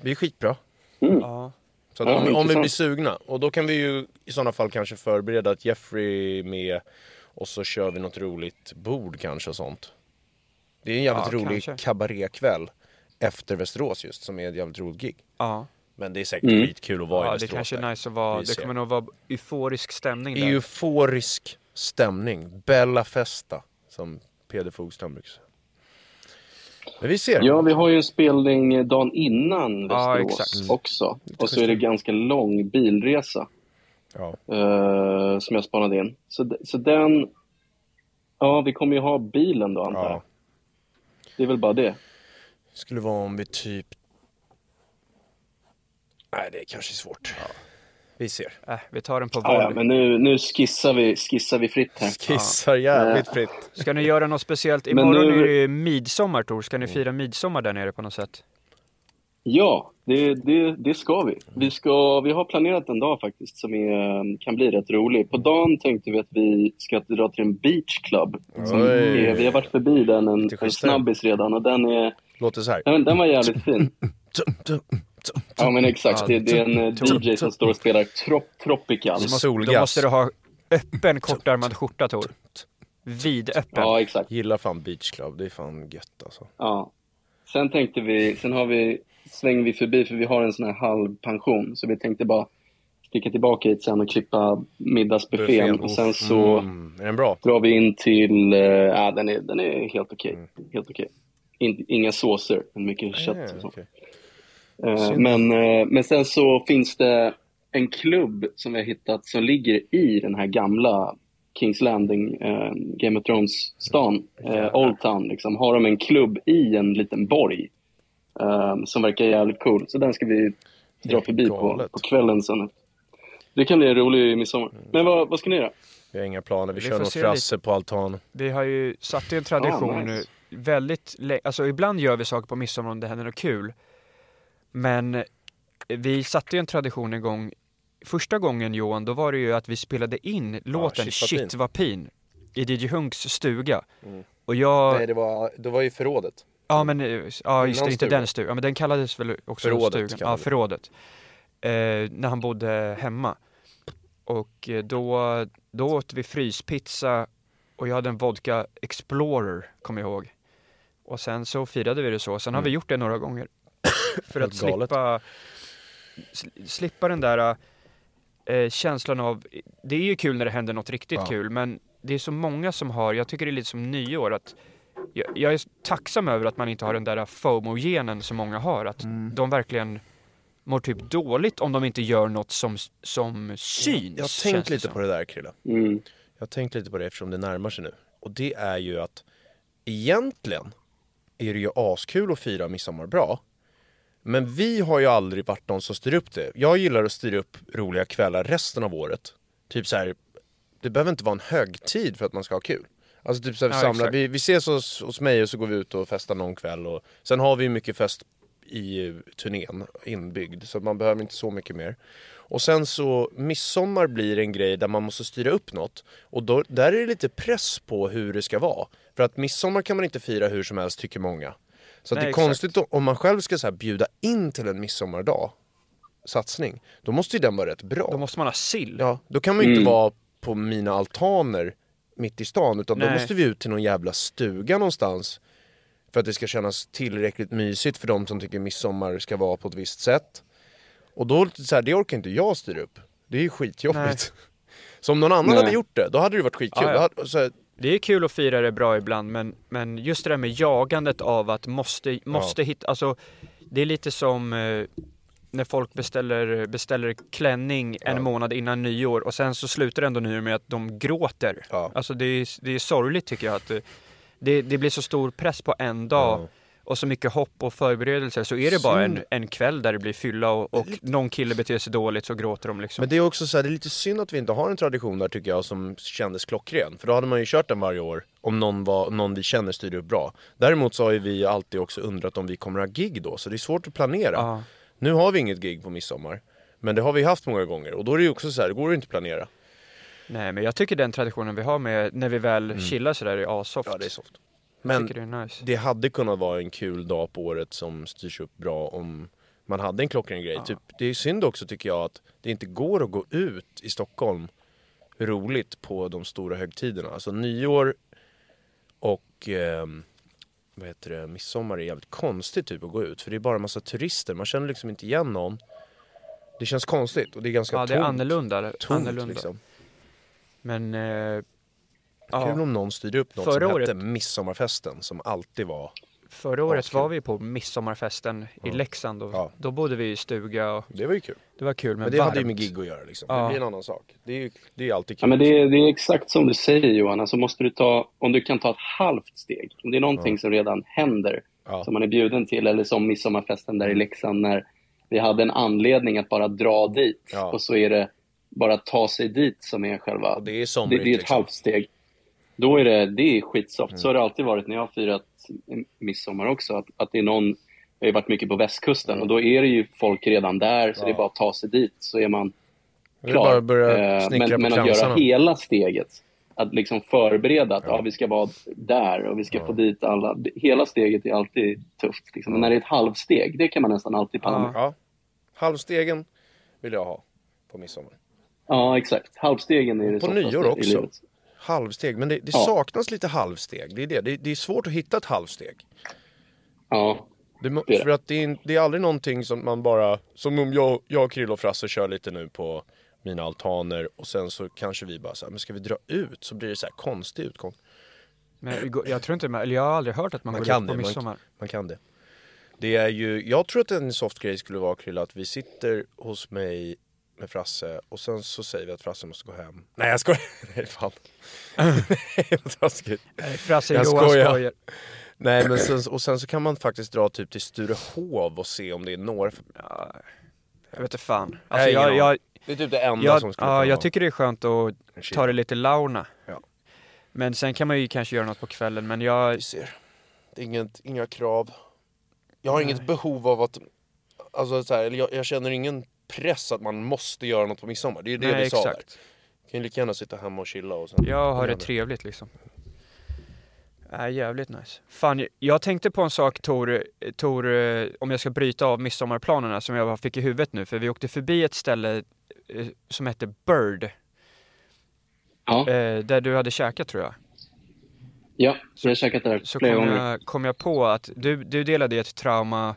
Det är skitbra. Ja. Så att Ja, om, om vi blir sugna, och då kan vi ju i sådana fall kanske förbereda att Jeffrey är med och så kör vi något roligt bord kanske och sånt. Det är en jävligt Ja, rolig kanske. kabarékväll efter Västerås just, som är ett jävligt roligt gig. Ja, Men det är säkert Mm. skitkul att vara i ja det Västerås. kanske är där. nice att vara, det kommer nog vara euforisk stämning där. Euforisk stämning, Bella Festa, som Peder Fogström brukar säga. Men vi ser. Ja, vi har ju en spelning dagen innan Ja, Västerås exakt. också. Och så är det ganska lång bilresa Ja. eh, som jag spanade in. Så, så den... Ja, vi kommer ju ha bilen då, antar jag. ja. Det är väl bara det. Skulle vara om vi typ... Nej, det är kanske svårt. Vi ser. Äh, vi tar den på Ja, ja, volley. men nu, nu skissar, vi, skissar vi fritt här. Skissar jävligt fritt. Ska ni göra något speciellt? Men Imorgon nu- är det ju midsommar Tor, ska ni fira midsommar där nere på något sätt? Ja, det, det, det ska vi. Vi, ska, vi har planerat en dag faktiskt som är, kan bli rätt rolig. På dagen tänkte vi att vi ska dra till en beach club. Som Oj. är, vi har varit förbi den en, en snabbis redan och den, är, Låter så här. den, den var jävligt fin. Ja men exakt, det, det är en eh, DJ som står och spelar trop, Tropical. Då måste du ha öppen kortärmad skjorta Tor. Vidöppen. Ja exakt. Gillar fan beach club, det är fan gött alltså. Ja. Sen tänkte vi, sen har vi, svänger vi förbi för vi har en sån här halvpension. Så vi tänkte bara sticka tillbaka hit sen och klippa middagsbuffén. Och sen så Mm, är den bra? drar vi in till, eh, ja den är, den är helt okej. Helt okej. In, inga såser, men mycket kött Eh, och så. okej. Eh, men, eh, men sen så finns det en klubb som vi har hittat som ligger i den här gamla Kings Landing, eh, Game of Thrones-stan, eh, Old Town. Liksom, har de en klubb i en liten borg eh, som verkar jävligt cool. Så den ska vi dra förbi på, på kvällen sen. Det kan bli en rolig midsommar. Men vad, vad ska ni göra? Vi har inga planer, vi, Vi kör något se frasse på altanen. Vi har ju satt i en tradition Ah, nu nice. väldigt länge, alltså ibland gör vi saker på midsommar om det händer något kul. Men vi satte ju en tradition en gång, första gången Johan, då var det ju att vi spelade in låten Shit. Shit vad pin i DJ Hunks stuga. Och jag, Nej, det var, det var ju förrådet. ja men, eh, ja just det, inte den stugan, ja men den kallades väl också Förrådet stugan. Ja, förrådet. Eh, när han bodde hemma. Och eh, då, då åt vi fryspizza och jag hade en vodka Explorer, kommer jag ihåg. Och sen så firade vi det så. Sen har vi gjort det några gånger. För att slippa, sl- slippa den där eh, känslan av, det är ju kul när det händer något riktigt Ja. kul, men det är så många som har, jag tycker det är lite som nyår, att jag, jag är tacksam över att man inte har den där FOMO-genen som många har, att Mm. de verkligen mår typ dåligt om de inte gör något som, som syns. Jag har tänkt lite som. på det där Krille. Mm. Jag har tänkt lite på det eftersom det närmar sig nu. Och det är ju att egentligen är det ju askul att fira midsommar bra. Men vi har ju aldrig varit de som styr upp det. Jag gillar att styra upp roliga kvällar resten av året. Typ så här, det behöver inte vara en högtid för att man ska ha kul. Alltså typ så här, vi, Ja, samlar, vi, vi ses hos, hos mig och så går vi ut och festar någon kväll. Och, sen har vi mycket fest i eh, turnén inbyggd så man behöver inte så mycket mer. Och sen så midsommar blir en grej där man måste styra upp något. Och då, där är det lite press på hur det ska vara. För att midsommar kan man inte fira hur som helst tycker många. Så att Nej, det är exakt. konstigt om- om man själv ska så här bjuda in till en midsommardag satsning. Då måste ju den vara rätt bra. Då måste man ha sill. Ja, då kan man ju inte Mm. vara på mina altaner mitt i stan utan då Nej. måste vi ut till någon jävla stuga någonstans. För att det ska kännas tillräckligt mysigt för de som tycker midsommar ska vara på ett visst sätt. Och då, så här, det orkar inte jag styra upp. Det är ju skitjobbigt. Så om någon annan Nej. hade gjort det, då hade det varit skitkul. Ja, ja. Då hade, så här, Det är kul att fira det bra ibland men, men just det där med jagandet av att måste, måste hitta, alltså det är lite som eh, när folk beställer, beställer klänning en månad innan nyår och sen så slutar ändå nyår med att de gråter. Ja. Alltså det är, det är sorgligt tycker jag att det, det, det blir så stor press på en dag Ja. Och så mycket hopp och förberedelser så är det bara en, en kväll där det blir fylla och, och någon kille beter sig dåligt så gråter de liksom. Men det är också så här, det är lite synd att vi inte har en tradition där tycker jag som kändes klockren. För då hade man ju kört den varje år om någon, var, någon vi känner styrde upp bra. Däremot så har ju vi alltid också undrat om vi kommer ha gig då, så det är svårt att planera. Ja. Nu har vi inget gig på midsommar. Men det har vi haft många gånger och då är det ju också så här, det går ju inte att planera. Nej men jag tycker den traditionen vi har med när vi väl chillar sådär är assoft. Mm. Ja, det är soft. Men det nice. det hade kunnat vara en kul dag på året som styrs upp bra om man hade en klockren grej. Typ, det är synd också tycker jag att det inte går att gå ut i Stockholm roligt på de stora högtiderna. Alltså nyår och ehm, vad heter det, midsommar är jävligt konstigt typ att gå ut. För det är bara en massa turister, man känner liksom inte igen någon. Det känns konstigt och det är ganska Ja det är tomt. annorlunda. tomt annorlunda. liksom. Men eh, Kul ja, om någon styrde upp något Förra som året- hette midsommarfesten som alltid var förra året Askul. var vi på midsommarfesten i Leksand och Ja. då bodde vi i stuga och Det var ju kul. det var kul men, Men det varmt. hade ju med gig att göra liksom. Ja. Det blir en annan sak. Det är ju det är alltid kul. Ja, men det, är, det är exakt som du säger Johan, alltså måste du ta, om du kan ta ett halvt steg, om det är någonting som redan händer, Ja. som man är bjuden till, eller som midsommarfesten där i Leksand när vi hade en anledning att bara dra dit Ja. och så är det bara ta sig dit som är själva, Och det är det, somrigt det är ett liksom. halvt steg. Då är det, det är skitsoft. Så har det alltid varit när jag har firat midsommar också, att, att det är någon, jag har ju varit mycket på västkusten och då är det ju folk redan där, så det är bara att ta sig dit så är man Det är klar. bara att börja Eh, men, men att göra hela steget, att liksom förbereda att ja. vi ska vara där och vi ska få dit alla. Hela steget är alltid tufft. Liksom. Men när det är ett halvsteg, det kan man nästan alltid palla med. Ja. Halvstegen vill jag ha på midsommar. Ja, exakt. Halvstegen är det På nyår också. Halvsteg, men det, det Ja. saknas lite halvsteg. Det är det. det. Det är svårt att hitta ett halvsteg. Ja, Det, för att det är, det är aldrig någonting som man bara, som om jag, jag Krill och Frasse kör lite nu på mina altaner och sen så kanske vi bara så här, men ska vi dra ut? Så blir det så här konstig utgång. Men jag- tror inte, eller jag har aldrig hört att man, Man går kan ut på det, midsommar. man, man kan det. Det är ju, jag tror att en soft grej skulle vara Krilla att vi sitter hos mig med Frasse och sen så säger vi att Frasse måste gå hem. Nej jag skojar, nej fan. nej vad taskigt. Nej, Frasse Jag Johan skojar. skojar. Nej men sen, och sen så kan man faktiskt dra typ till Sturehov och se om det är några. Jag vet inte fan. Alltså Nej, jag, jag, Det är typ det enda jag, som skulle ja, jag tycker det är skönt att ta det lite launa. Ja. Men sen kan man ju kanske göra något på kvällen men jag, Vi ser. Det är inget, inga krav. Jag har inget behov av att, alltså så här, jag, jag känner ingen press att man måste göra något på midsommar. Det är ju det Nej, vi sa där. exakt. Kan ju lika gärna sitta hemma och chilla och sen... jag har det Ja, trevligt liksom. Är jävligt nice. Fan, jag- tänkte på en sak Tor, Tor, eh, om jag ska bryta av midsommarplanerna som jag fick i huvudet nu, för vi åkte förbi ett ställe eh, som hette Bird, ja, eh, där du hade käkat tror jag. ja jag har käkat där Så flera kom gånger. jag, kom jag på att du, du delade ett trauma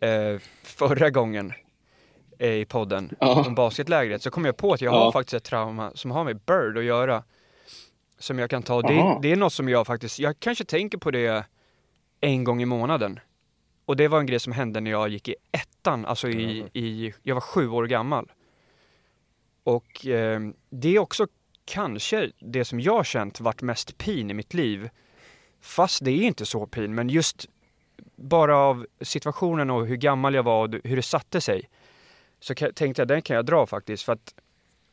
eh, förra gången i podden Ja. om basketlägret. Så kom jag på att jag Ja. har faktiskt ett trauma som har med Bird att göra. Som jag kan ta. Det, det är något som jag faktiskt, jag kanske tänker på det en gång i månaden. Och det var en grej som hände när jag gick i ettan, alltså i, i jag var sju år gammal. Och eh, det är också kanske det som jag känt varit mest pin i mitt liv. Fast det är inte så pin, men just bara av situationen och hur gammal jag var och hur det satte sig. Så tänkte jag, den kan jag dra faktiskt. För att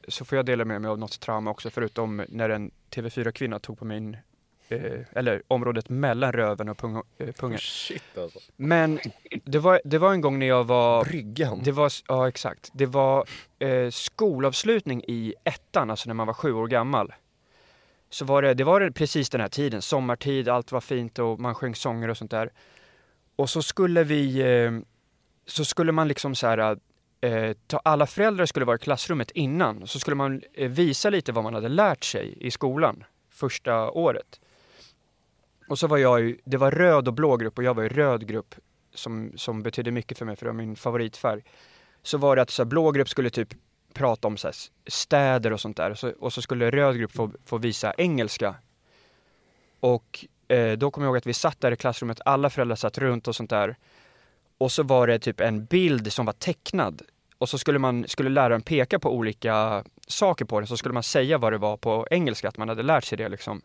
så får jag dela med mig av något trauma också, förutom när en TV4-kvinna tog på min eh, eller området mellan röven och pung, eh, pungen. Shit alltså. Men det var, det var en gång när jag var Bryggan. det var, ja exakt. Det var eh, skolavslutning i ettan, alltså när man var sju år gammal. Så var det, det var precis den här tiden, sommartid, allt var fint och man sjöng sånger och sånt där. Och så skulle vi, eh, så skulle man liksom så här, eh, ta, alla föräldrar skulle vara i klassrummet innan, så skulle man eh, visa lite vad man hade lärt sig i skolan första året. Och så var jag ju, det var röd och blå grupp och jag var i röd grupp som, som betydde mycket för mig för det var min favoritfärg. Så var det att så här, blå grupp skulle typ prata om så här, städer och sånt där och så, och så skulle röd grupp få, få visa engelska. Och eh, då kommer jag ihåg att vi satt där i klassrummet, alla föräldrar satt runt och sånt där. Och så var det typ en bild som var tecknad. Och så skulle, man, skulle läraren peka på olika saker på den, så skulle man säga vad det var på engelska, att man hade lärt sig det liksom.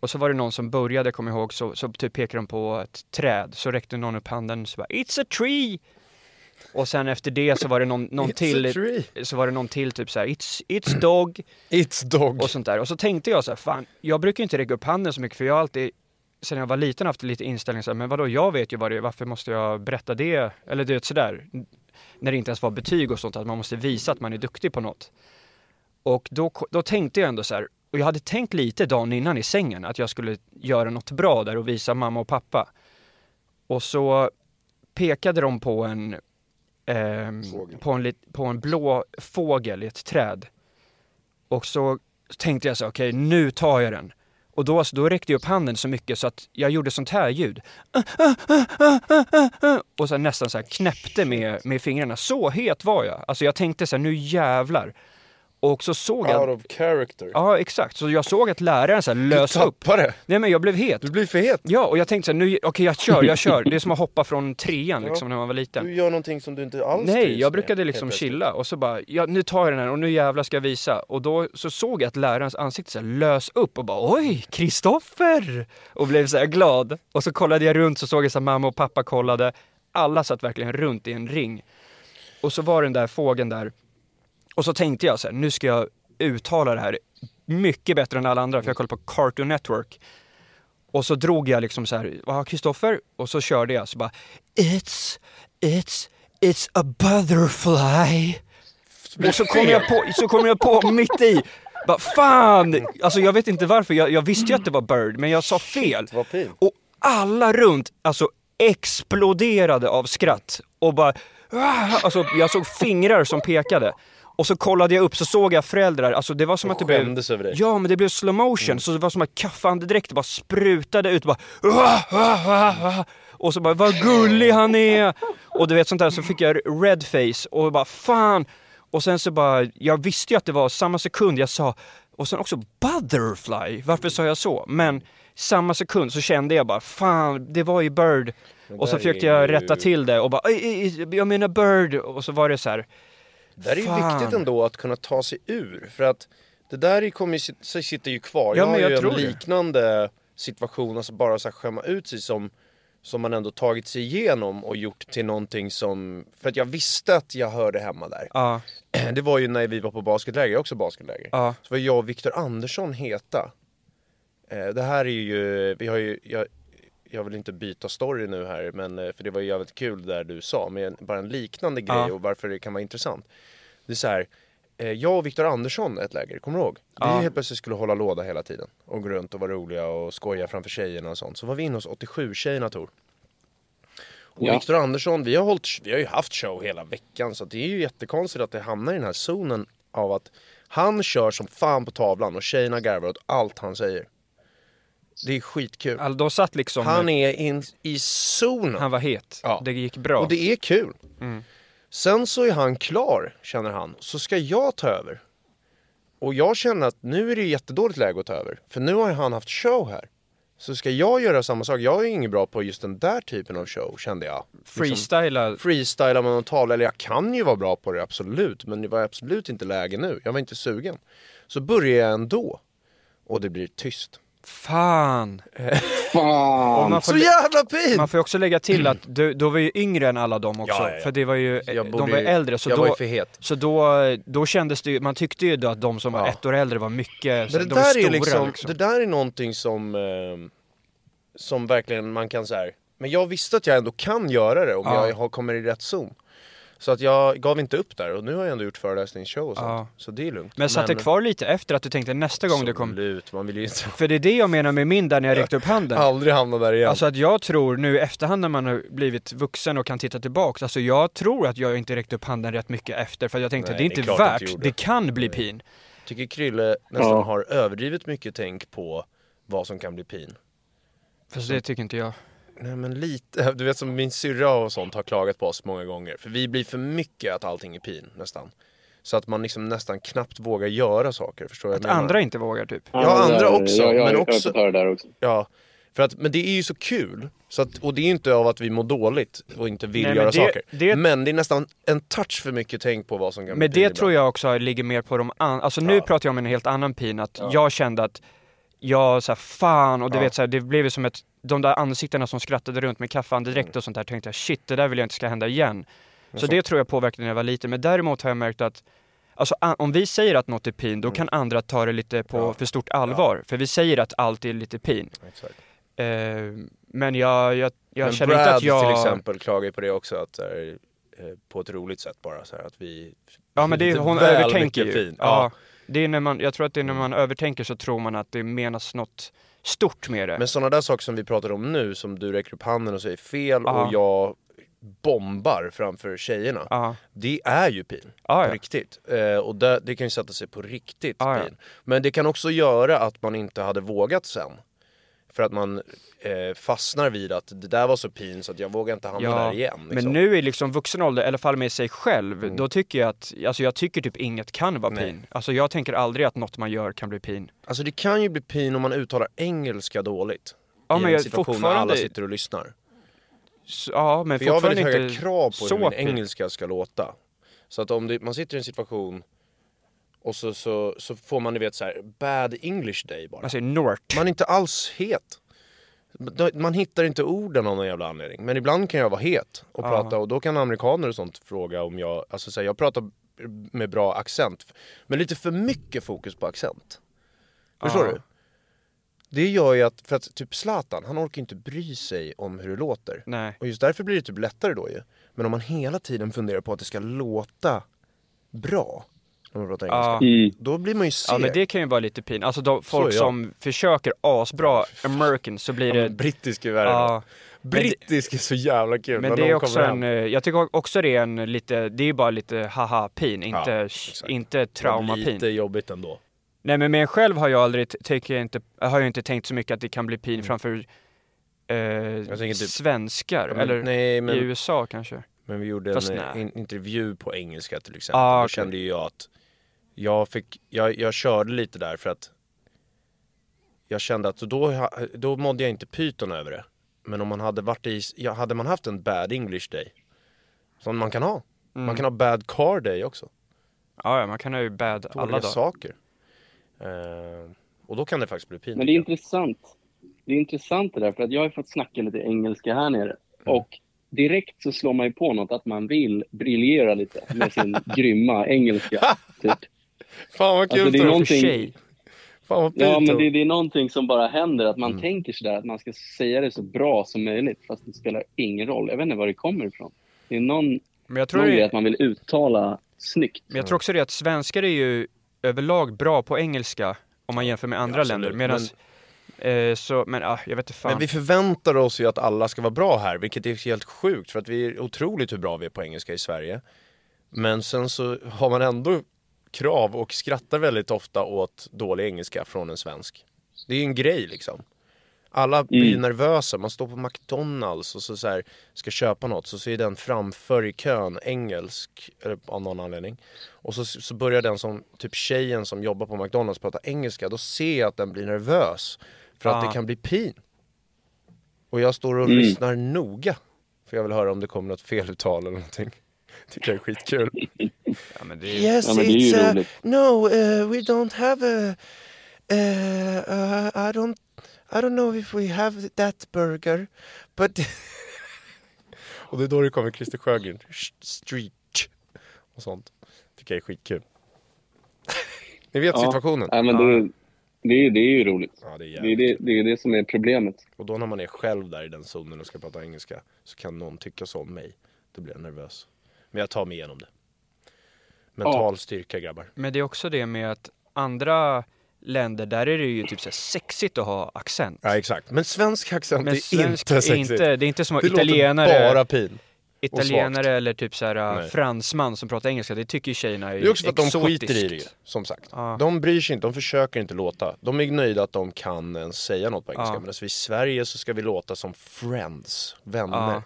Och så var det någon som började, jag ihåg, så, så typ pekade de på ett träd. Så räckte någon upp handen och så bara It's a tree! Och sen efter det så var det någon, någon till, så var det någon till typ så här It's, it's dog! It's dog. och sånt där. Och så tänkte jag så här, fan, jag brukar inte räcka upp handen så mycket för jag har alltid, sen jag var liten haft lite inställning så här, men vadå, jag vet ju vad det är, varför måste jag berätta det? Eller du vet sådär, när det inte ens var betyg och sånt, att man måste visa att man är duktig på något. Och då, då tänkte jag ändå så här, och jag hade tänkt lite dagen innan i sängen att jag skulle göra något bra där och visa mamma och pappa. Och så pekade de på en, ehm, på en, på en blå fågel i ett träd. Och så tänkte jag så okej nu tar jag den. Och då, alltså, då räckte jag upp handen så mycket så att jag gjorde sånt här ljud. Och så nästan så här knäppte med, med fingrarna. Så het var jag. Alltså jag tänkte så här, nu jävlar. Och så såg jag... Out of character. Ja, exakt. Så jag såg att läraren så här lös upp. Tappade. Nej men jag blev het. Du blir för het. Ja, och jag tänkte så här, nu, okej jag kör, jag kör. Det är som att hoppa från trean liksom när man var liten. Du gör någonting som du inte alls Nej, jag brukade liksom chilla och så bara, ja, nu tar jag den här och nu jävlar ska jag visa. Och då så såg jag att lärarens ansikte så här lös upp och bara oj, Kristoffer! Och blev så här glad. Och så kollade jag runt så såg jag så här, mamma och pappa kollade. Alla satt verkligen runt i en ring. Och så var den där fågeln där. Och så tänkte jag så här, nu ska jag uttala det här mycket bättre än alla andra för jag kollade på Cartoon Network. Och så drog jag liksom så här, Kristoffer? Och så körde jag så bara It's, it's, it's a butterfly. Och så kom jag på, så kom jag på mitt i, bara fan! Alltså jag vet inte varför, jag, jag visste ju att det var bird men jag sa fel. Och alla runt, alltså exploderade av skratt. Och bara, "Ah!" alltså jag såg fingrar som pekade. Och så kollade jag upp så såg jag föräldrar, alltså det var som att det blev... över dig. Ja men det blev slow motion, så det var som att kaffeandedräkten bara sprutade ut bara. Och så bara vad gullig han är! Och du vet sånt där, så fick jag red face och bara fan! Och sen så bara, jag visste ju att det var samma sekund jag sa, och sen också butterfly, varför sa jag så? Men samma sekund så kände jag bara fan, det var ju bird. Och så försökte jag rätta till det och bara, "Ej, ej, ej, jag menar bird! Och så var det så här. Det där är Fan. viktigt ändå att kunna ta sig ur. För att det där är- kommer ju, sitter ju kvar. Ja, jag men har jag ju tror en det. liknande situation, alltså bara så här skämma ut sig som, som man ändå tagit sig igenom och gjort till någonting som, för att jag visste att jag hörde hemma där. Ja, Det var ju när vi var på basketläger, jag är också basketläger. ja, Så var jag och Viktor Andersson heta. Eh, det här är ju, vi har ju, jag, jag vill inte byta story nu här, men eh, för det var ju jävligt kul där du sa, med bara en liknande grej Ja. och varför det kan vara intressant. Det är så här, eh, jag och Viktor Andersson ett läger, kommer du ihåg? Ja. Vi helt plötsligt skulle hålla låda hela tiden och gå runt och vara roliga och skoja framför tjejerna och sånt. Så var vi inne hos 87-tjejerna Tor. Och Ja. Viktor Andersson, vi har, hållit, vi har ju haft show hela veckan så det är ju jättekonstigt att det hamnar i den här zonen av att han kör som fan på tavlan och tjejerna garvar åt allt han säger. Det är skitkul. alltså, de satt liksom, Han är in, i zonen. han var het. Ja. Det gick bra. Och det är kul. Mm. Sen så är han klar, känner han. Så ska jag ta över. Och jag känner att nu är det jättedåligt läge att ta över. För nu har han haft show här. Så ska jag göra samma sak. Jag är inget bra på just den där typen av show, kände jag. Liksom, Freestyla, freestyla med någon tavla, eller jag kan ju vara bra på det absolut, men det var absolut inte läge nu. Jag var inte sugen. Så börjar jag ändå. Och det blir tyst. Fan! Fan! man får, Så jävla pin! man får ju också lägga till att du, då var ju yngre än alla dem också. Ja, ja, ja. För det var ju, Jag de var ju äldre. Så jag då, var ju för het. Så då, då kändes det ju, man tyckte ju då att de som var Ja. ett år äldre var mycket, Men det de var där, stora är liksom, liksom. det där är någonting som, eh, som verkligen man kan så här. men jag visste att jag ändå kan göra det om Ja. jag har, kommer i rätt zon. Så att jag gav inte upp där och nu har jag ändå gjort föreläsningsshow och sånt. Ja. Så det är lugnt. Men satt det kvar lite efter att du tänkte nästa gång du kom? Absolut, man vill ju inte För det är det jag menar med min där när jag räckte upp handen. aldrig hamna där igen. Alltså att jag tror nu i efterhand när man har blivit vuxen och kan titta tillbaks, alltså jag tror att jag inte räckte upp handen rätt mycket efter för jag tänkte Nej, det är det är inte att du värt, det kan bli pin. tycker Krylle nästan Ja. har överdrivet mycket tänk på vad som kan bli pin. Fast det tycker inte jag. Nej men lite, du vet som min syrra och sånt har klagat på oss många gånger. För vi blir för mycket att allting är pin nästan. Så att man liksom nästan knappt vågar göra saker, förstår du Att jag menar? andra inte vågar typ. Ja, det andra också, Jag, jag, men jag också- har fått höra det där också. Ja, för att, men det är ju så kul. Så att, och det är ju inte av att vi mår dåligt och inte vill Nej, men göra det- saker. det- Men det är nästan en touch för mycket tänk på vad som kan Men bli det pin tror jag också ligger mer på de andra, alltså nu Ja. pratar jag om en helt annan pin, att jag kände att jag såhär fan och du Ja. vet såhär, det blev ju som ett, de där ansiktena som skrattade runt med kaffeandedräkt och sånt där tänkte jag shit det där vill jag inte ska hända igen. Så det tror jag påverkade när jag var liten, men däremot har jag märkt att Alltså om vi säger att något är pin, då kan andra ta det lite på Ja. för stort allvar. För vi säger att allt är lite pin. Exakt. Eh, men jag, jag, jag men känner Brad inte att jag... till exempel klagar ju på det också, att så här, eh, på ett roligt sätt bara så här, att vi... Ja men det är, hon övertänker ju. Pin. Ja. Det är när man, jag tror att det är när man övertänker så tror man att det menas något stort med det. Men sådana där saker som vi pratar om nu, som du räcker upp handen och säger fel Ja. och jag bombar framför tjejerna. Ja. Det är ju pin. Ja. På riktigt. Eh, och det, det kan ju sätta sig på riktigt pin. Men det kan också göra att man inte hade vågat sen. För att man eh, fastnar vid att det där var så pin så att jag vågar inte hamna där igen. Liksom. Men nu i liksom vuxen ålder, i alla fall med sig själv, då tycker jag att, alltså jag tycker typ inget kan vara Nej. pin. Alltså jag tänker aldrig att något man gör kan bli pin. Alltså det kan ju bli pin om man uttalar engelska dåligt. Ja, I men en situation när fortfarande- alla sitter och lyssnar. Så, ja men För jag har väldigt höga krav på hur min engelska ska låta. Så att om det, man sitter i en situation och så, så, så får man, du vet så här, bad English day bara. Man säger Nort. Man är inte alls het. Man hittar inte orden av någon jävla anledning. Men ibland kan jag vara het och prata och då kan amerikaner och sånt fråga om jag, alltså så här, jag pratar med bra accent. Men lite för mycket fokus på accent. Förstår du? Det gör ju att, för att typ Zlatan, han orkar inte bry sig om hur det låter. Nej. Och just därför blir det typ lättare då ju. Men om man hela tiden funderar på att det ska låta bra när man pratar engelska. Ja. Mm. Då blir man ju seg. Ja men det kan ju vara lite pin. Alltså de, folk är jag. som försöker asbra American så blir Ja, det... men brittisk är värre. Ja. Brittisk är så jävla kul. Men det är också en, eh, jag tycker också det är en lite, det är bara lite haha-pin, inte, Ja, exakt. inte trauma-pin. Lite jobbigt ändå. Nej men med en själv har jag aldrig, t- tänker jag inte, har jag inte tänkt så mycket att det kan bli pin framför eh, Mm. typ- svenskar, Ja, men- eller nej, men- i USA kanske. Men vi gjorde Fast en nej. eh, in, intervju på engelska till exempel. Ah, Då okej. kände ju jag att jag fick, jag, jag körde lite där för att jag kände att då, då mådde jag inte pyton över det. Men om man hade varit i, ja, hade man haft en bad English day, som man kan ha. Mm. Man kan ha bad car day också. Ja, ja man kan ha ju bad alla Dåliga dagar. saker. Eh, och då kan det faktiskt bli pinigt. Men det är intressant. Det är intressant det där, för att jag har fått snacka lite engelska här nere. Mm. Och direkt så slår man ju på något att man vill briljera lite med sin grymma engelska. Typ. Fan vad kul Alltså, det är någonting- För sig. Fan vad Ja, men det, det är någonting som bara händer, att man Mm. tänker sådär, att man ska säga det så bra som möjligt, fast det spelar ingen roll. Jag vet inte var det kommer ifrån. Det är någon, Men jag tror, någon grej det, att man vill uttala snyggt. men jag tror också det att svenskar är ju överlag bra på engelska om man jämför med andra absolut. länder. Medan, eh, så, men ah, jag vet inte fan. Men vi förväntar oss ju att alla ska vara bra här, vilket är helt sjukt för att vi är otroligt hur bra vi är på engelska i Sverige. Men sen så har man ändå krav och skrattar väldigt ofta åt dålig engelska från en svensk. Det är ju en grej liksom. Alla blir nervösa, man står på McDonalds och så, så här, ska köpa något så ser den framför i kön engelsk eller, av någon anledning. Och så, så börjar den som, typ tjejen som jobbar på McDonalds prata engelska, då ser jag att den blir nervös. För att Ah. det kan bli pin. Och jag står och Mm. lyssnar noga. För jag vill höra om det kommer något feluttal eller någonting. Tycker jag är skitkul. ja, men det är, Yes, Ja, men det är ju it's uh, roligt. no, uh, we don't have a uh, uh, I don't I don't know if we have that burger, but... och det är då det kommer Christer Sjögren. Street. Och sånt. Tycker jag är skitkul. Ni vet situationen? Ja, men det, det, är- det är ju roligt. Ja, det är Det är det, det är det som är problemet. Och då när man är själv där i den zonen och ska prata engelska så kan någon tycka så om mig. Då blir jag nervös. Men jag tar mig igenom det. Mental styrka grabbar. Men det är också det med att andra länder, där är det ju typ så sexigt att ha accent. Ja exakt. Men svensk accent Men är svensk inte är sexigt. inte, det är inte som det italienare, bara pin. italienare eller typ så här fransman som pratar engelska, det tycker ju tjejerna är Det är också för att de exotiskt. skiter i det som sagt. Ja. De bryr sig inte, de försöker inte låta. De är nöjda att de kan ens säga något på engelska. Ja. Men i Sverige så ska vi låta som friends, vänner. Ja.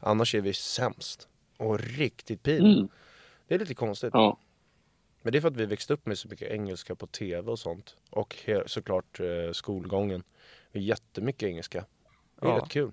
Annars är vi sämst. Och riktigt pin. Mm. Det är lite konstigt. Ja. Men det är för att vi växte upp med så mycket engelska på tv och sånt. Och såklart eh, skolgången. Jättemycket engelska. Det är Ja. rätt kul.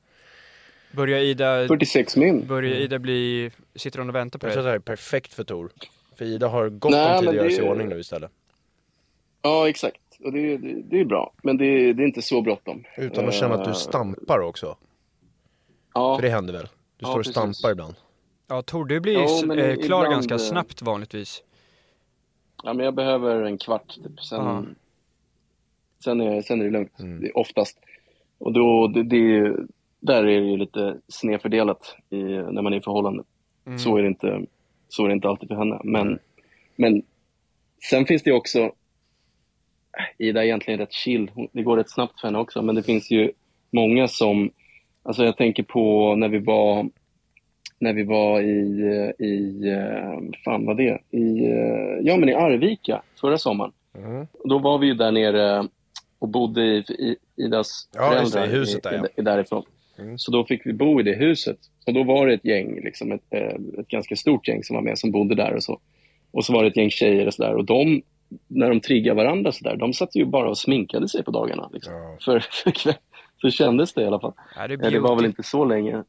Börjar Ida, 46 min. börjar Ida bli, sitter hon och väntar på Jag tror att dig? det här är perfekt för Tor. För Ida har gott Nej, om tid men att göra det- sig i ordning nu istället. Ja, exakt. Och det, det, det är bra. Men det, det är inte så bråttom. Utan att känna att du Eh, stampar också. Ja, För det händer väl? Du Ja, står och precis. stampar ibland. Ja, Tor, du blir Jo, ju men eh, klar ibland, ganska eh, snabbt vanligtvis. ja, men jag behöver en kvart typ. Sen, Ja. sen, är, sen är det lugnt. Mm. Det är oftast. Och då, det, det, är ju- där är det ju lite snedfördelat i, när man är i förhållande. Mm. Så, är det inte, så är det inte alltid för henne. Men, men sen finns det också, Ida är egentligen rätt chill. Det går rätt snabbt för henne också. Men det finns ju många som, alltså jag tänker på när vi var när vi var i, i eh, fan vad det, i, eh, ja men i Arvika förra sommaren. Mm. Då var vi ju där nere och bodde i, i Idas Ja, just det, i föräldrar huset där, i, ja. i, därifrån. Mm. Så då fick vi bo i det huset. Och då var det ett gäng, liksom ett, eh, ett ganska stort gäng som var med som bodde där och så. Och så var det ett gäng tjejer och sådär. Och de, när de triggade varandra sådär, de satt ju bara och sminkade sig på dagarna. Liksom. Ja. För, för så kändes det i alla fall. Ja, det, Eh, Det var väl inte så länge.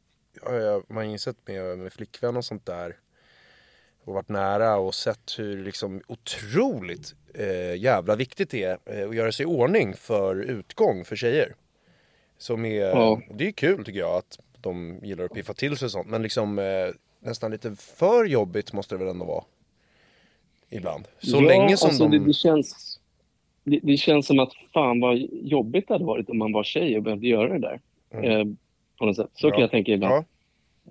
Ja, man har insett med, med flickvän och sånt där. Och varit nära och sett hur liksom otroligt eh, jävla viktigt det är eh, att göra sig i ordning för utgång för tjejer. Som är, Ja. det är kul tycker jag att de gillar att piffa till sig och sånt. Men liksom eh, nästan lite för jobbigt måste det väl ändå vara. Ibland. Så ja, länge som alltså de... det, det, känns, det, det känns som att fan vad jobbigt det hade varit om man var tjej och behövde göra det där. Eh, på något sätt. Så Mm. Ja. kan jag tänka ibland. Ja,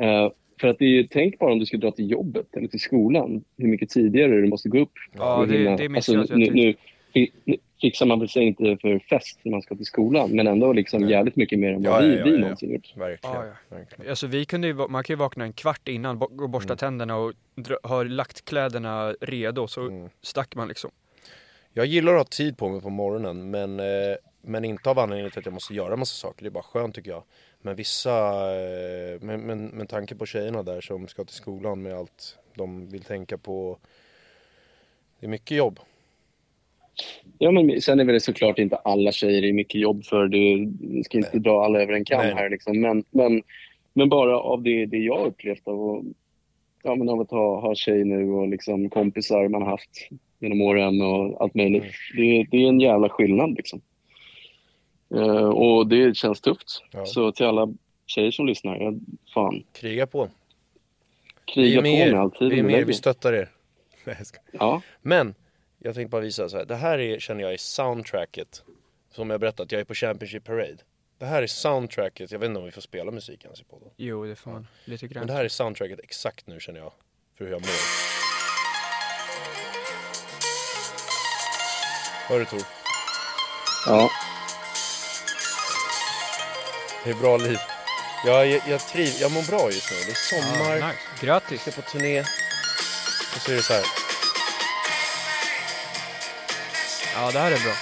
Eh, för att det är ju, tänk bara om du ska dra till jobbet eller till skolan. Hur mycket tidigare du måste gå upp. Ja, det- det missade alltså, jag nu, nu fixar man väl sig inte för fest när man ska till skolan. Men ändå liksom jävligt mycket mer än vad Ja, vi, ja, vi ja. någonsin gjort. verkligen. Ja, ja. verkligen. Alltså vi kunde ju, man kan ju vakna en kvart innan, gå och Mm. borsta tänderna och ha lagt kläderna redo, så Mm. stack man liksom. Jag gillar att ha tid på mig på morgonen men, eh, men inte av anledningen till att jag måste göra massa saker. Det är bara skönt tycker jag. Men vissa, eh, men, men, med tanke på tjejerna där som ska till skolan med allt de vill tänka på. Det är mycket jobb. Ja, men sen är väl det såklart inte alla tjejer i mycket jobb för det. Vi ska inte dra alla över en kam Nej. här liksom. Men, men, men bara av det, det jag upplevt av, att- ja, men av att ha, ha tjej nu och liksom kompisar man har haft genom åren och allt möjligt. Det, det är en jävla skillnad liksom. Eh, och det känns tufft. Ja. Så till alla tjejer som lyssnar, ja, fan. Kriga på. Vi Kriga är på med med all er. tid Vi är med. Vi stöttar er. Nej, jag. Ja, Men, jag tänkte bara visa så här. Det här är, känner jag är soundtracket. Som jag berättat, jag är på Championship Parade. Det här är soundtracket, jag vet inte om vi får spela musik ens i podden. Jo, det får man. Lite Men grann. det här är soundtracket exakt nu känner jag. För hur jag mår. Hör du Tor? ja. Det är bra liv. Jag, jag, jag, triv, jag mår bra just nu. Det är sommar, Ja, nice. Grattis! ska på turné. Och så är det så här. Ja, det här är bra.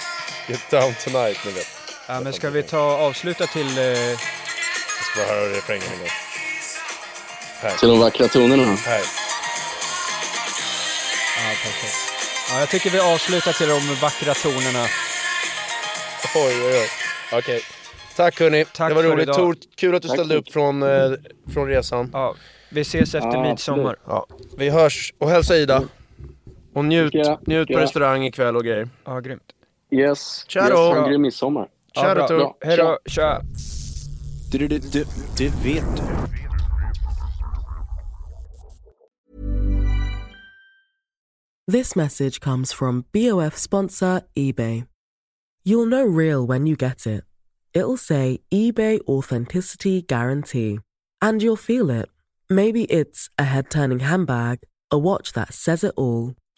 Get down tonight, ni vet. Ja, men ska vi ta avsluta till... Eh, Jag ska bara höra refrängen en gång. Här, Till de vackra tonerna. här. ja, perfekt. Ja, jag tycker vi avslutar till de vackra tonerna. Oj, oj, oj. Okej. Tack hörni. Tack det var roligt. Tor, kul att du Tack ställde så upp från, eh, från resan. Ja, vi ses efter Ja, midsommar. Ja, vi hörs. Och hälsa Ida. Och njut, Ska jag- njut ska på jag- restaurang ikväll och grejer. Ja, grymt. Yes. Tja yes, då. ha en grym midsommar. Ja, Tja bra. då Tor. Hej då, tja! Det, det, det, det vet du. This message comes from BOF sponsor eBay. You'll know real when you get it. It'll say eBay Authenticity Guarantee. And you'll feel it. Maybe it's a head turning handbag, a watch that says it all,